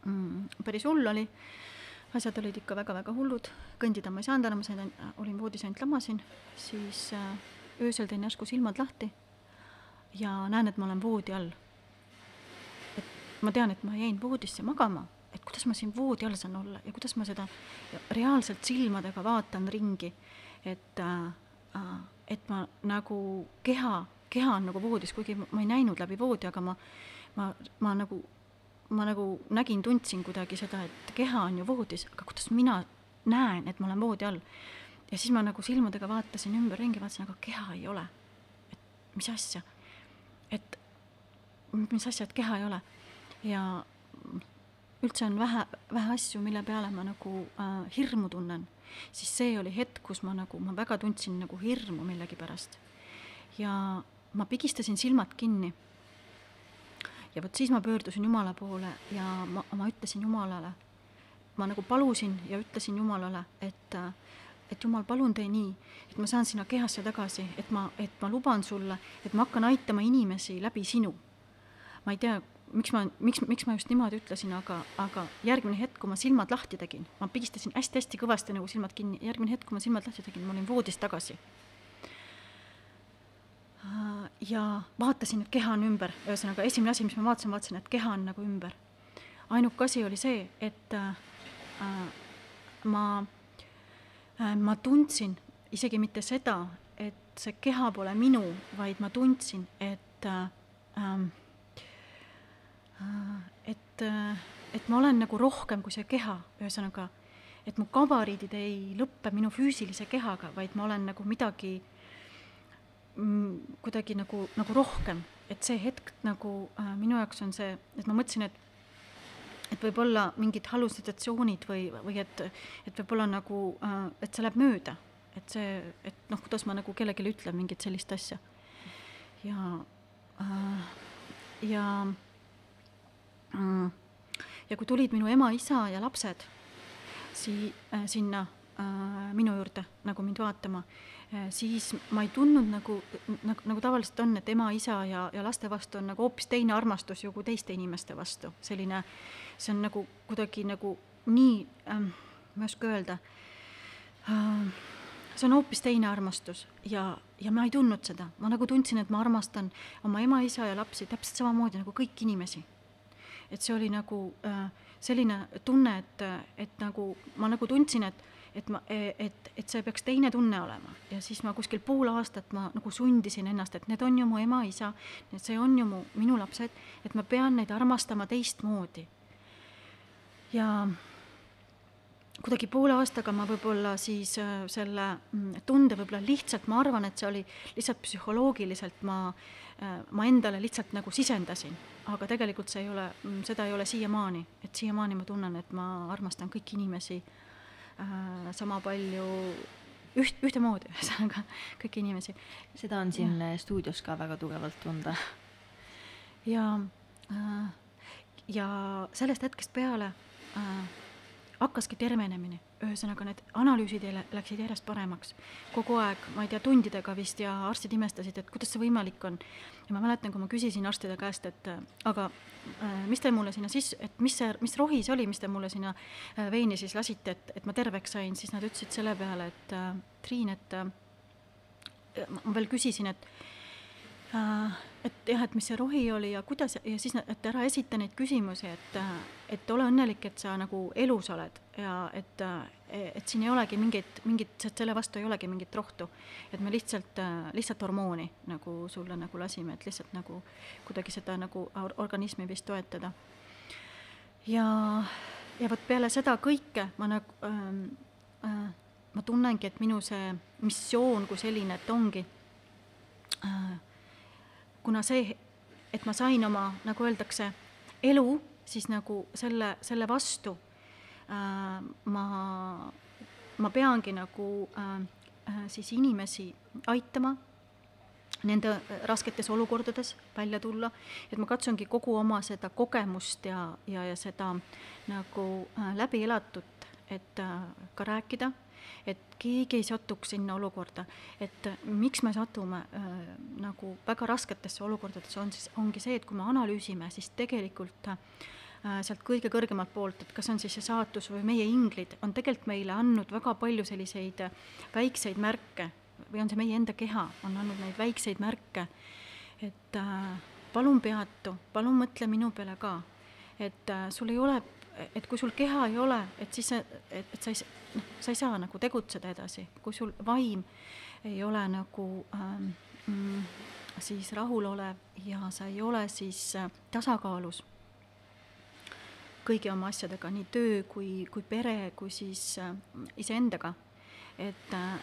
mm, päris hull oli äh,, asjad olid ikka väga-väga hullud, kõndida ma ei saanud enam, ma sain, olin voodis ainult lamasin, siis äh, öösel teen järsku silmad lahti ja näen, et ma olen voodi all. et ma tean, et ma jäin voodisse magama, et kuidas ma siin voodi all saan olla ja kuidas ma seda reaalselt silmadega vaatan ringi, et äh, äh, et ma nagu keha, keha on nagu voodis, kuigi ma ei näinud läbi voodi, aga ma, ma, ma nagu ma nagu nägin, tundsin kuidagi seda, et keha on ju voodis, aga kuidas mina näen, et ma olen voodi all. ja siis ma nagu silmadega vaatasin ümberringi, vaatasin, aga keha ei ole. et mis asja. et, mis asja, et keha ei ole. ja üldse on vähe, vähe asju, mille peale ma nagu äh, hirmu tunnen, siis see oli hetk, kus ma nagu, ma väga tundsin nagu hirmu millegipärast. ja ma pigistasin silmad kinni. Ja vot siis ma pöördusin Jumala poole ja ma, ma ütlesin Jumalale, ma nagu palusin ja ütlesin Jumalale, et et Jumal, palun tee nii, et ma saan sinna kehasse tagasi, et ma, et ma luban sulle, et ma hakkan aitama inimesi läbi sinu. ma ei tea, miks ma, miks, miks ma just niimoodi ütlesin, aga, aga järgmine hetk, kui ma silmad lahti tegin, ma pigistasin hästi-hästi kõvasti nagu silmad kinni, järgmine hetk, kui ma silmad lahti tegin, ma olin voodis tagasi. Ja vaatasin, et keha on ümber, ühesõnaga esimene asi, mis ma vaatasin, vaatasin, et keha on nagu ümber. ainuke asi oli see, et äh, ma Äh, ma tundsin isegi mitte seda, et see keha pole minu, vaid ma tundsin, et äh, ähm, äh, et, et ma olen nagu rohkem kui see keha, ühesõnaga, et mu gabariidid ei lõppe minu füüsilise kehaga, vaid ma olen nagu midagi mm, kuidagi nagu, nagu rohkem, et see hetk nagu äh, minu jaoks on see, et ma mõtlesin, et et võib-olla mingid hallusinatsioonid või, või et, et võib-olla nagu, äh, et see läheb mööda, et see, et noh, kuidas ma nagu kellelegi ütlen mingit sellist asja. ja äh,, ja äh, ja kui tulid minu ema, isa ja lapsed sii- äh,, sinna minu juurde nagu mind vaatama äh,, siis ma ei tundnud nagu, nagu, nagu tavaliselt on, et ema, isa ja, ja laste vastu on nagu hoopis teine armastus ju kui teiste inimeste vastu, selline äh, see on nagu kuidagi nagu nii ähm,, ma ei oska öelda ähm,, see on hoopis teine armastus ja, ja ma ei tundnud seda, ma nagu tundsin, et ma armastan oma ema, isa ja lapsi täpselt samamoodi nagu kõiki inimesi. et see oli nagu äh, selline tunne, et, et nagu ma nagu tundsin, et et ma, et, et see peaks teine tunne olema. Ja siis ma kuskil pool aastat ma nagu sundisin ennast, et need on ju mu ema-isa, see on ju mu, minu lapsed, et ma pean neid armastama teistmoodi. Ja kuidagi poole aastaga ma võib-olla siis äh, selle mm, tunde võib-olla lihtsalt, ma arvan, et see oli lihtsalt psühholoogiliselt ma, äh, ma endale lihtsalt nagu sisendasin, aga tegelikult see ei ole, mm, seda ei ole siiamaani, et siiamaani ma tunnen, et ma armastan kõiki inimesi sama palju üht, ühtemoodi, ühesõnaga kõiki inimesi. seda on siin ja. stuudios ka väga tugevalt tunda. ja äh,, ja sellest hetkest peale äh, hakkaski tervenemine, ühesõnaga need analüüsid läksid järjest paremaks. kogu aeg, ma ei tea, tundidega vist ja arstid imestasid, et kuidas see võimalik on. ja ma mäletan, kui ma küsisin arstide käest, et aga äh, mis te mulle sinna siis, et mis see, mis rohi see oli, mis te mulle sinna äh, veini siis lasite, et, et ma terveks sain, siis nad ütlesid selle peale, et äh, Triin, et ma veel küsisin, et et jah, et mis see rohi oli ja kuidas ja siis, et ära esita neid küsimusi, et, et ole õnnelik, et sa nagu elus oled ja et, et siin ei olegi mingit, mingit, selle vastu ei olegi mingit rohtu. et me lihtsalt, lihtsalt hormooni nagu sulle nagu lasime, et lihtsalt nagu kuidagi seda nagu organismi vist toetada. ja, ja vot peale seda kõike ma nagu ähm, äh, ma tunnengi, et minu see missioon kui selline, et ongi äh, kuna see, et ma sain oma, nagu öeldakse, elu, siis nagu selle, selle vastu äh, ma, ma peangi nagu äh, äh siis inimesi aitama nende rasketes olukordades välja tulla, et ma katsungi kogu oma seda kogemust ja, ja, ja seda nagu äh, läbi elatut, et äh, ka rääkida et keegi ei satuks sinna olukorda, et miks me satume äh, nagu väga rasketesse olukordadesse, on siis, ongi see, et kui me analüüsime, siis tegelikult äh, sealt kõige kõrgemalt poolt, et kas on siis see saatus või meie inglid, on tegelikult meile andnud väga palju selliseid väikseid märke. Või on see meie enda keha, on andnud neid väikseid märke, et äh, palun peatu, palun mõtle minu peale ka, et äh, sul ei ole et kui sul keha ei ole, et siis sa, et, et sa ei, noh, sa ei saa nagu tegutseda edasi, kui sul vaim ei ole nagu ähm, mm, siis rahulolev ja sa ei ole siis äh, tasakaalus kõigi oma asjadega, nii töö kui, kui pere, kui siis äh, iseendaga. et äh,,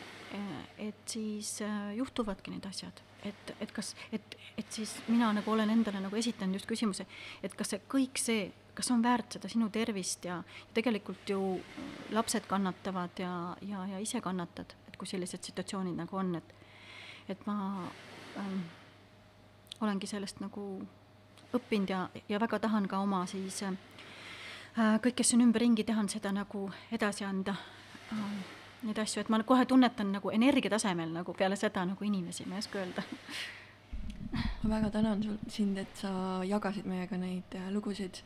et siis äh, juhtuvadki need asjad, et, et kas, et, et siis mina nagu olen endale nagu esitanud just küsimuse, et kas see kõik see, kas on väärt seda sinu tervist ja, ja tegelikult ju lapsed kannatavad ja, ja, ja ise kannatad, et kui sellised situatsioonid nagu on, et, et ma ähm, olengi sellest nagu õppinud ja, ja väga tahan ka oma siis äh, kõik, kes on ümberringi, tahan seda nagu edasi anda äh, neid asju, et ma kohe tunnetan nagu energia tasemel nagu peale seda nagu inimesi, ma ei oska öelda. ma väga tänan sul, sind, et sa jagasid meiega neid äh, lugusid,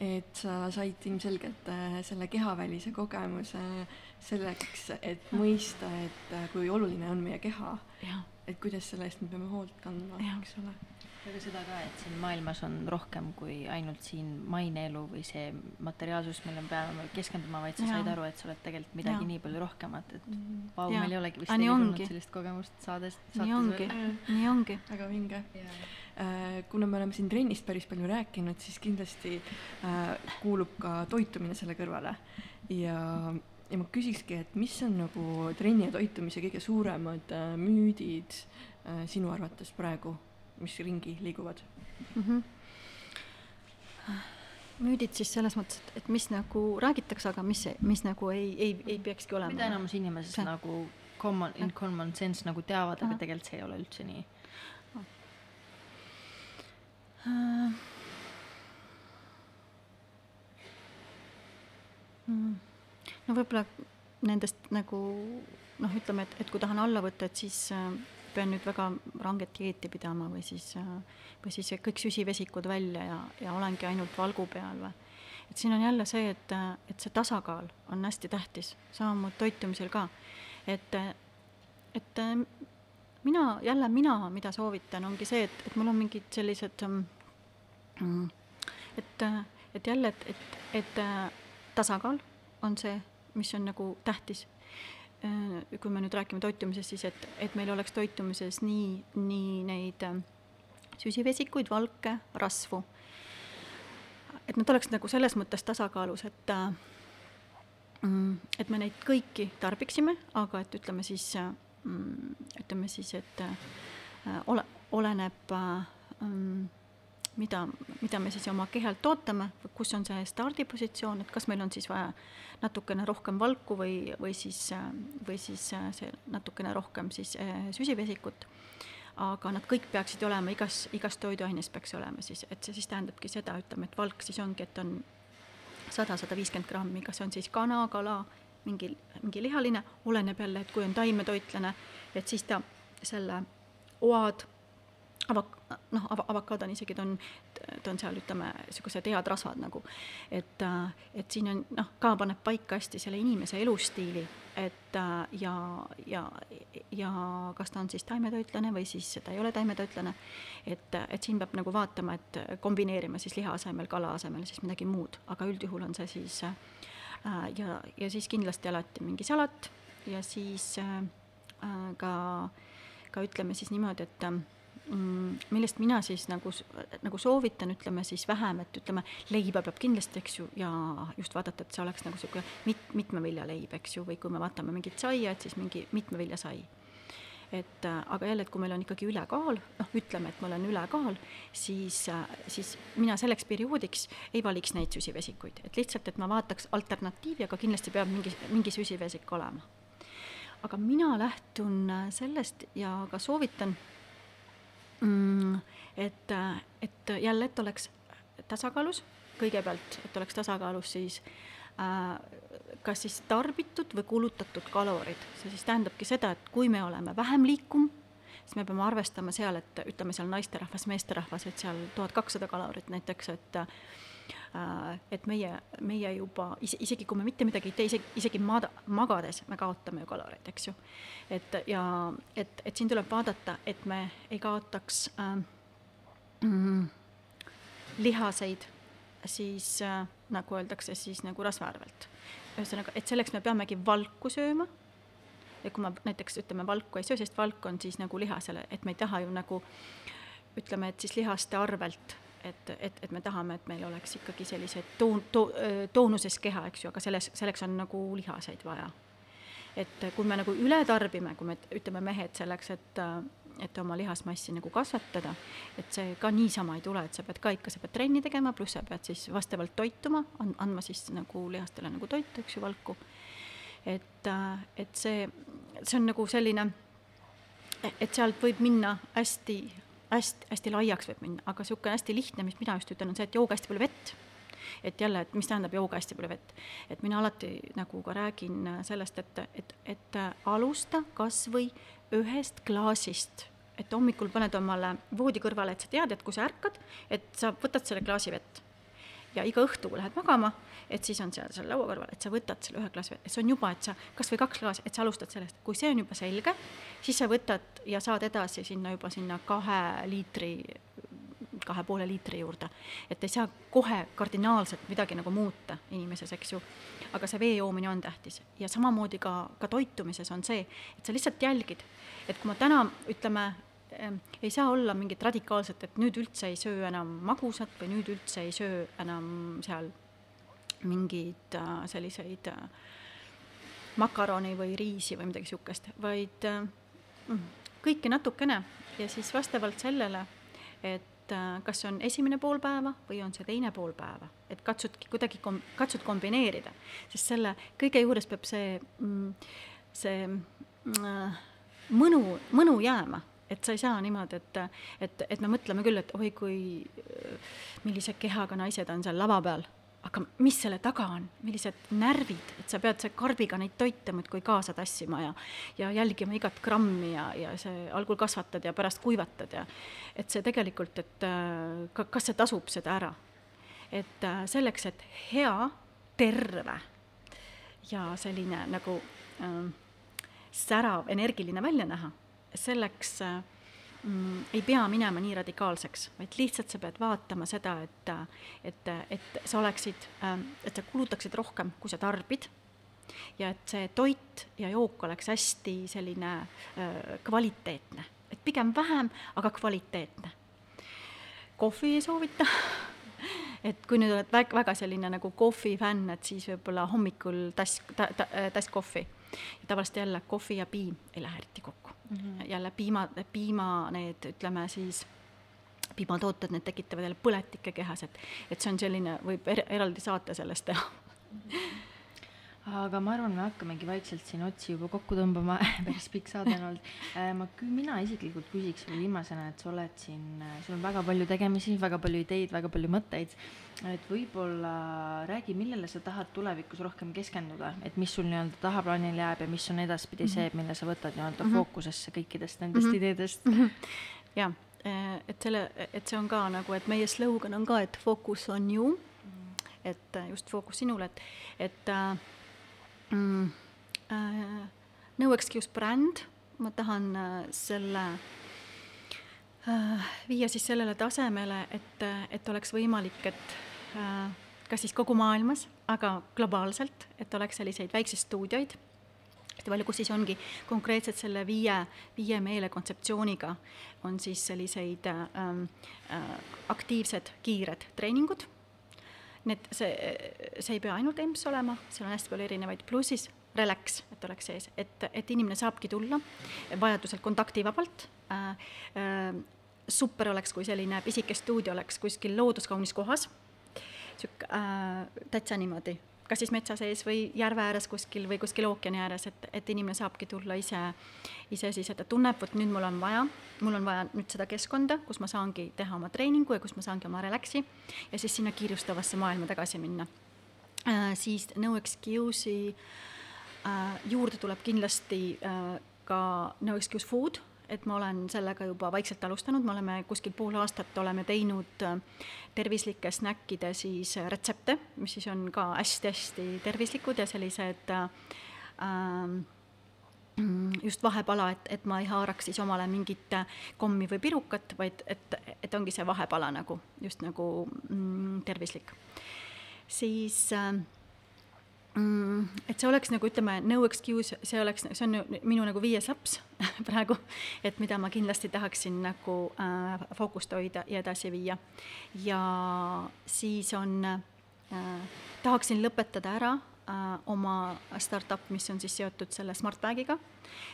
et sa said ilmselgelt äh, selle kehavälise kogemuse selleks, et mõista, et äh, kui oluline on meie keha. Et kuidas selle eest me peame hoolt kandma, eks ole aga seda ka, et siin maailmas on rohkem kui ainult siin maineelu või see materiaalsus, millele me peame keskenduma, vaid sa ja. said aru, et sa oled tegelikult midagi ja. nii palju rohkemat, et mm. vau, meil ei olegi vist nii olnud sellist kogemust saades. nii ongi, nii ongi. väga vinge. Äh, kuna me oleme siin trennist päris palju rääkinud, siis kindlasti äh, kuulub ka toitumine selle kõrvale ja ja ma küsikski, et mis on nagu trenni ja toitumise kõige suuremad äh, müüdid äh, sinu arvates praegu mis ringi liiguvad mm. -hmm. müüdid siis selles mõttes, et, et mis nagu räägitakse, aga mis, mis nagu ei, ei, ei peakski olema. mida enamus inimesed see. nagu common, in common sense nagu teavad, aga tegelikult see ei ole üldse nii uh,. No võib-olla nendest nagu noh, ütleme, et, et kui tahan alla võtta, et siis äh, pean nüüd väga ranget dieeti pidama või siis, või siis kõik süsivesikud välja ja, ja olengi ainult valgu peal või. et siin on jälle see, et, et see tasakaal on hästi tähtis, samamoodi toitumisel ka. et, et mina, jälle mina, mida soovitan, ongi see, et, et mul on mingid sellised mm, et, et jälle, et, et, et tasakaal on see, mis on nagu tähtis Äh, kui me nüüd räägime toitumisest, siis et, et meil oleks toitumises nii, nii neid äh, süsivesikuid, valke, rasvu. et nad oleks nagu selles mõttes tasakaalus, et äh, mm, et me neid kõiki tarbiksime, aga et ütleme siis, mm, ütleme siis, et ole, oleneb mm, mida, mida me siis oma kehalt ootame, kus on see stardipositsioon, et kas meil on siis vaja natukene rohkem valku või, või siis, või siis see natukene rohkem siis eh, süsivesikut. aga nad kõik peaksid olema, igas, igas toiduaines peaks olema siis, et see siis tähendabki seda, ütleme, et valk siis ongi, et on sada, sada viiskümmend grammi, kas on siis kana, kala, mingi, mingi lihaline, oleneb jälle, et kui on taimetoitlane, et siis ta selle oad avak-, noh, ava-, avokaad on isegi, ta on, ta on seal, ütleme, niisugused head rasvad nagu. et, et siin on noh, ka paneb paika hästi selle inimese elustiili, et ja, ja, ja kas ta on siis taimetoitlane või siis ta ei ole taimetoitlane, et, et siin peab nagu vaatama, et kombineerima siis liha asemel, kala asemel siis midagi muud, aga üldjuhul on see siis äh, ja, ja siis kindlasti alati mingi salat ja siis äh, ka, ka ütleme siis niimoodi, et äh, millest mina siis nagu, nagu soovitan, ütleme siis vähem, et ütleme, leiba peab kindlasti, eks ju, ja just vaadata, et see oleks nagu niisugune mit-, mitmeviljaleib, eks ju, või kui me vaatame mingit saia, et siis mingi mitmeviljasai. et äh, aga jälle, et kui meil on ikkagi ülekaal, noh, ütleme, et ma olen ülekaal, siis äh,, siis mina selleks perioodiks ei valiks neid süsivesikuid, et lihtsalt, et ma vaataks alternatiivi, aga kindlasti peab mingi, mingi süsivesik olema. aga mina lähtun äh, sellest ja ka soovitan mm,? et, et jälle, et oleks tasakaalus, kõigepealt, et oleks tasakaalus siis äh, kas siis tarbitud või kulutatud kalorid, see siis tähendabki seda, et kui me oleme vähem liikum, siis me peame arvestama seal, et ütleme seal naisterahvas, meesterahvas, et seal tuhat kakssada kalorit näiteks, et Äh, et meie, meie juba isegi kui me mitte midagi ei tee, isegi, isegi maada, magades me kaotame ju kaloreid, eks ju. et ja et, et siin tuleb vaadata, et me ei kaotaks äh, lihaseid siis äh, nagu öeldakse, siis nagu rasva arvelt. ühesõnaga, et selleks me peamegi valku sööma ja kui ma näiteks ütleme, valku ei söö, sest valk on siis nagu lihasele, et me ei taha ju nagu ütleme, et siis lihaste arvelt et, et, et me tahame, et meil oleks ikkagi sellised toon-, to-, toonuses keha, eks ju, aga selles, selleks on nagu lihaseid vaja. et kui me nagu üle tarbime, kui me ütleme mehed selleks, et et oma lihasmassi nagu kasvatada, et see ka niisama ei tule, et sa pead ka ikka, sa pead trenni tegema, pluss sa pead siis vastavalt toituma, andma siis nagu lihastele nagu toitu, eks ju, valku. et, et see, see on nagu selline, et sealt võib minna hästi, hästi, hästi laiaks võib minna, aga niisugune hästi lihtne, mis mina just ütlen, on see, et jooge hästi palju vett et jälle, et mis tähendab jooga hästi palju vett. et mina alati nagu ka räägin sellest, et, et, et alusta kas või ühest klaasist, et hommikul paned omale voodi kõrvale, et sa tead, et kui sa ärkad, et sa võtad selle klaasi vett. Ja iga õhtu, kui lähed magama, et siis on seal seal laua kõrval, et sa võtad selle ühe klaasi et see on juba, et sa kas või kaks klaasi, et sa alustad sellest, kui see on juba selge, siis sa võtad ja saad edasi sinna juba sinna kahe liitri kahe poole liitri juurde. et ei saa kohe kardinaalselt midagi nagu muuta inimeses, eks ju. aga see vee joomine on tähtis ja samamoodi ka, ka toitumises on see, et sa lihtsalt jälgid, et kui ma täna ütleme, ei saa olla mingit radikaalset, et nüüd üldse ei söö enam magusat või nüüd üldse ei söö enam seal mingeid äh, selliseid äh, makaroni või riisi või midagi niisugust, vaid äh, mm, kõike natukene ja siis vastavalt sellele, et kas see on esimene pool päeva või on see teine pool päeva, et katsudki kuidagi kom-, katsud kombineerida, sest selle kõige juures peab see, mm, see mm, mõnu, mõnu jääma, et sa ei saa niimoodi, et, et, et me mõtleme küll, et oi kui, millise kehaga naised on seal lava peal. Aga mis selle taga on, millised närvid, et sa pead see karbiga neid toite muudkui kaasa tassima ja ja jälgima igat grammi ja, ja see algul kasvatad ja pärast kuivatad ja et see tegelikult, et ka, kas see tasub seda ära. et selleks, et hea, terve ja selline nagu äh, särav, energiline välja näha, selleks äh, mm, ei pea minema nii radikaalseks, vaid lihtsalt sa pead vaatama seda, et, et, et sa oleksid, ähm, et sa kulutaksid rohkem, kui sa tarbid ja et see toit ja jook oleks hästi selline äh, kvaliteetne, et pigem vähem, aga kvaliteetne. kohvi ei soovita et kui nüüd oled väga, väga selline nagu kohvi fänn, et siis võib-olla hommikul tass ta,, ta, tass kohvi. tavaliselt jälle kohvi ja piim ei lähe eriti kokku. Jälle piima, piima need, ütleme siis piimatooted, need tekitavad jälle põletikke kehas, et, et see on selline, võib er, eraldi saate sellest teha aga ma arvan, me hakkamegi vaikselt siin otsi juba kokku tõmbama päris pikk saade on olnud. Äh, ma, mina isiklikult küsiks veel viimasena, et sa oled siin, äh, sul on väga palju tegemisi, väga palju ideid, väga palju mõtteid. et võib-olla räägi, millele sa tahad tulevikus rohkem keskenduda, et mis sul nii-öelda tahaplaanile jääb ja mis on edaspidi mm -hmm. see, mille sa võtad nii-öelda mm -hmm. fookusesse kõikidest nendest mm -hmm. ideedest mm. -hmm. ja, äh, et selle, et see on ka nagu, et meie slogan on ka, et fookus on you mm. -hmm. et just fookus sinule, et, et mm,? Äh, no excuse bränd, ma tahan äh, selle äh, viia siis sellele tasemele, et, et oleks võimalik, et äh, kas siis kogu maailmas, aga globaalselt, et oleks selliseid väikseid stuudioid, hästi palju, kus siis ongi konkreetselt selle viie, viie meele kontseptsiooniga on siis selliseid ähm, äh, aktiivsed kiired treeningud need, see, see ei pea ainult EMS olema, seal on hästi palju erinevaid, pluss siis relax, et oleks sees, et, et inimene saabki tulla vajadusel kontaktivabalt äh,. Äh, super oleks, kui selline pisike stuudio oleks kuskil looduskaunis kohas, sihuke äh, täitsa niimoodi kas siis metsa sees või järve ääres kuskil või kuskil ookeani ääres, et, et inimene saabki tulla ise, ise siis, et ta tunneb, vot nüüd mul on vaja, mul on vaja nüüd seda keskkonda, kus ma saangi teha oma treeningu ja kus ma saangi oma relax'i ja siis sinna kiirustavasse maailma tagasi minna äh,. siis no excuse'i äh, juurde tuleb kindlasti äh, ka no excuse food et ma olen sellega juba vaikselt alustanud, me oleme kuskil pool aastat oleme teinud äh, tervislike snäkkide siis äh, retsepte, mis siis on ka hästi-hästi tervislikud ja sellised äh, ähm, just vahepala, et, et ma ei haaraks siis omale mingit kommi või pirukat, vaid et, et ongi see vahepala nagu, just nagu mm, tervislik. siis äh, mm,? Et see oleks nagu ütleme, no excuse, see oleks, see on minu nagu viies laps praegu, et mida ma kindlasti tahaksin nagu äh, fookust hoida ja edasi viia. ja siis on äh,, tahaksin lõpetada ära äh, oma startup, mis on siis seotud selle SmartBagiga.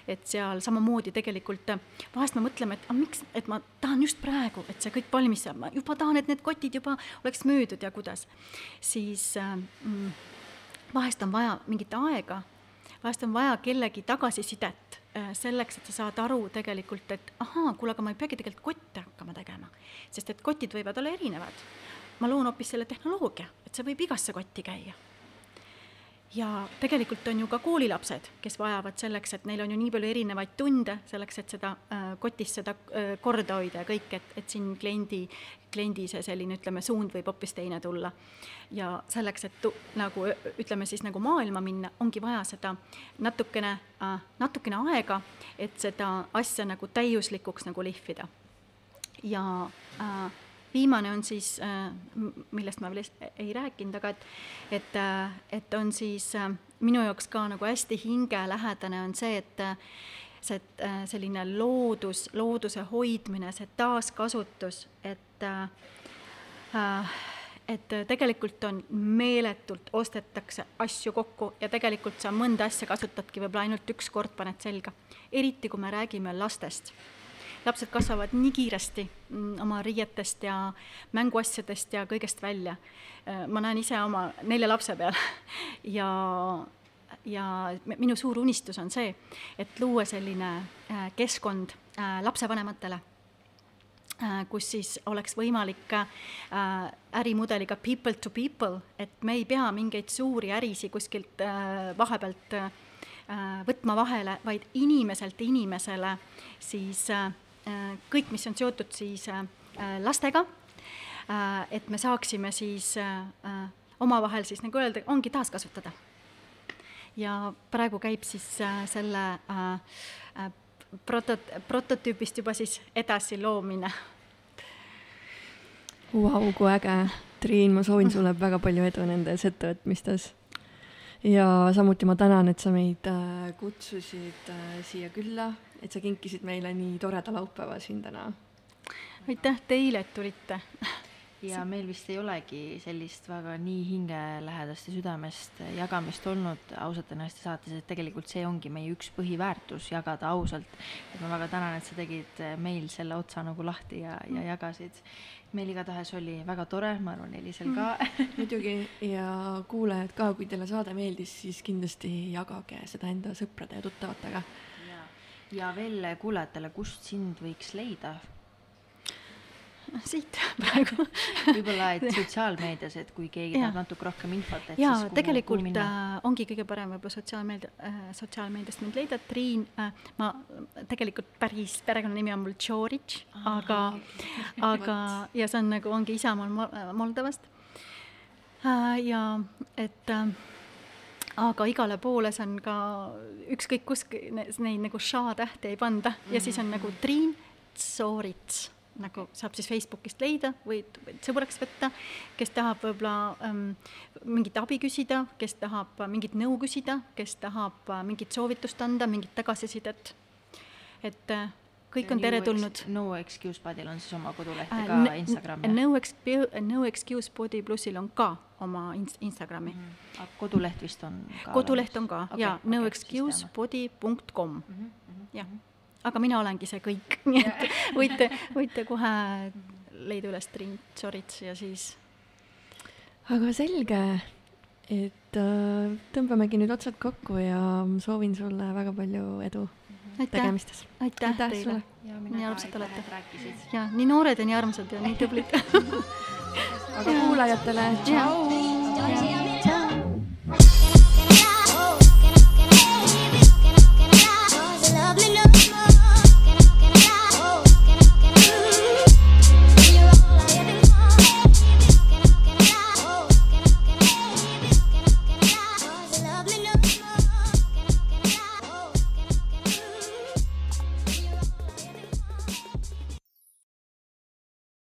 et seal samamoodi tegelikult äh, vahest me mõtleme, et aga miks, et ma tahan just praegu, et see kõik valmis saab, ma juba tahan, et need kotid juba oleks müüdud ja kuidas. siis äh, mm, vahest on vaja mingit aega, vahest on vaja kellegi tagasisidet äh, selleks, et sa saad aru tegelikult, et ahaa, kuule, aga ma ei peagi tegelikult kotte hakkama tegema, sest et kotid võivad olla erinevad ma loon hoopis selle tehnoloogia, et see võib igasse kotti käia. Ja tegelikult on ju ka koolilapsed, kes vajavad selleks, et neil on ju nii palju erinevaid tunde, selleks, et seda äh, kotis seda äh, korda hoida ja kõik, et, et siin kliendi, kliendi see selline, ütleme, suund võib hoopis teine tulla. ja selleks, et tu, nagu ütleme siis nagu maailma minna, ongi vaja seda natukene äh,, natukene aega, et seda asja nagu täiuslikuks nagu lihvida. ja äh, viimane on siis, äh, millest ma veel ei rääkinud, aga et, et, äh, et on siis äh, minu jaoks ka nagu hästi hingelähedane on see, et see selline loodus, looduse hoidmine, see taaskasutus, et et tegelikult on meeletult, ostetakse asju kokku ja tegelikult sa mõnda asja kasutadki võib-olla ainult üks kord, paned selga. eriti, kui me räägime lastest lapsed kasvavad nii kiiresti mm, oma riietest ja mänguasjadest ja kõigest välja. Äh, ma näen ise oma nelja lapse peal ja, ja minu suur unistus on see, et luua selline äh, keskkond äh, lapsevanematele kus siis oleks võimalik ärimudeliga people to people, et me ei pea mingeid suuri ärisid kuskilt vahepealt võtma vahele, vaid inimeselt inimesele siis kõik, mis on seotud siis äh, lastega, äh, et me saaksime siis omavahel siis nagu öelda, ongi taaskasutada. ja praegu käib siis selle protot-, prototüübist juba siis edasi loomine. Vau, kui äge. Triin, ma soovin sulle väga palju edu nendes ettevõtmistes. ja samuti ma tänan, et sa meid kutsusid siia külla et sa kinkisid meile nii toreda laupäeva siin täna. aitäh teile, et tulite. ja meil vist ei olegi sellist väga nii hingelähedast ja südamest jagamist olnud ausalt ennast saates, et tegelikult see ongi meie üks põhiväärtus, jagada ausalt. et ma väga tänan, et sa tegid meil selle otsa nagu lahti ja, ja mm. jagasid. meil igatahes oli väga tore, ma arvan, Elisel ka mm. muidugi ja kuulajad ka, kui teile saade meeldis, siis kindlasti jagage seda enda sõprade ja tuttavatega ja veel kuulajatele, kust sind võiks leida? siit praegu. Võib-olla, et sotsiaalmeedias, et kui keegi tahab natuke rohkem infot, et ja, siis kuhu, tegelikult kuhu äh, ongi kõige parem võib-olla sotsiaalmeedia äh,, sotsiaalmeediast mind leida, Triin äh,, ma tegelikult päris perekonnanimi on mul Tšoric, aga, aga, ja see on nagu, ongi isamaal Moldovast. Äh,. ja et äh, aga igale poole see on ka ükskõik kus neid nagu ša tähte ei panda ja siis on nagu Triin Tsoorits nagu saab siis Facebookist leida või sõbraks võtta, kes tahab võib-olla ähm, mingit abi küsida, kes tahab mingit nõu küsida, kes tahab äh, mingit soovitust anda, mingit tagasisidet. et äh, kõik on teretulnud. No Excuse Body'l on siis oma koduleht ja äh, ka uh, Instagram? No Excuse, No Excuse Body plussil on ka oma inst-, Instagrami mm. -hmm. aga koduleht vist on ka? koduleht on ka okay, jaa okay,, noexcusebody.com mm -hmm, mm -hmm. jah, aga mina olengi see kõik, nii et võite, võite kohe leida üles Triin Tsorits ja siis. aga selge, et äh, tõmbamegi nüüd otsad kokku ja soovin sulle väga palju edu. Tegemistes. aitäh, aitäh teile. nii armsad olete. ja nii noored ja nii armsad ja nii tublid aga kuulajatele tšau.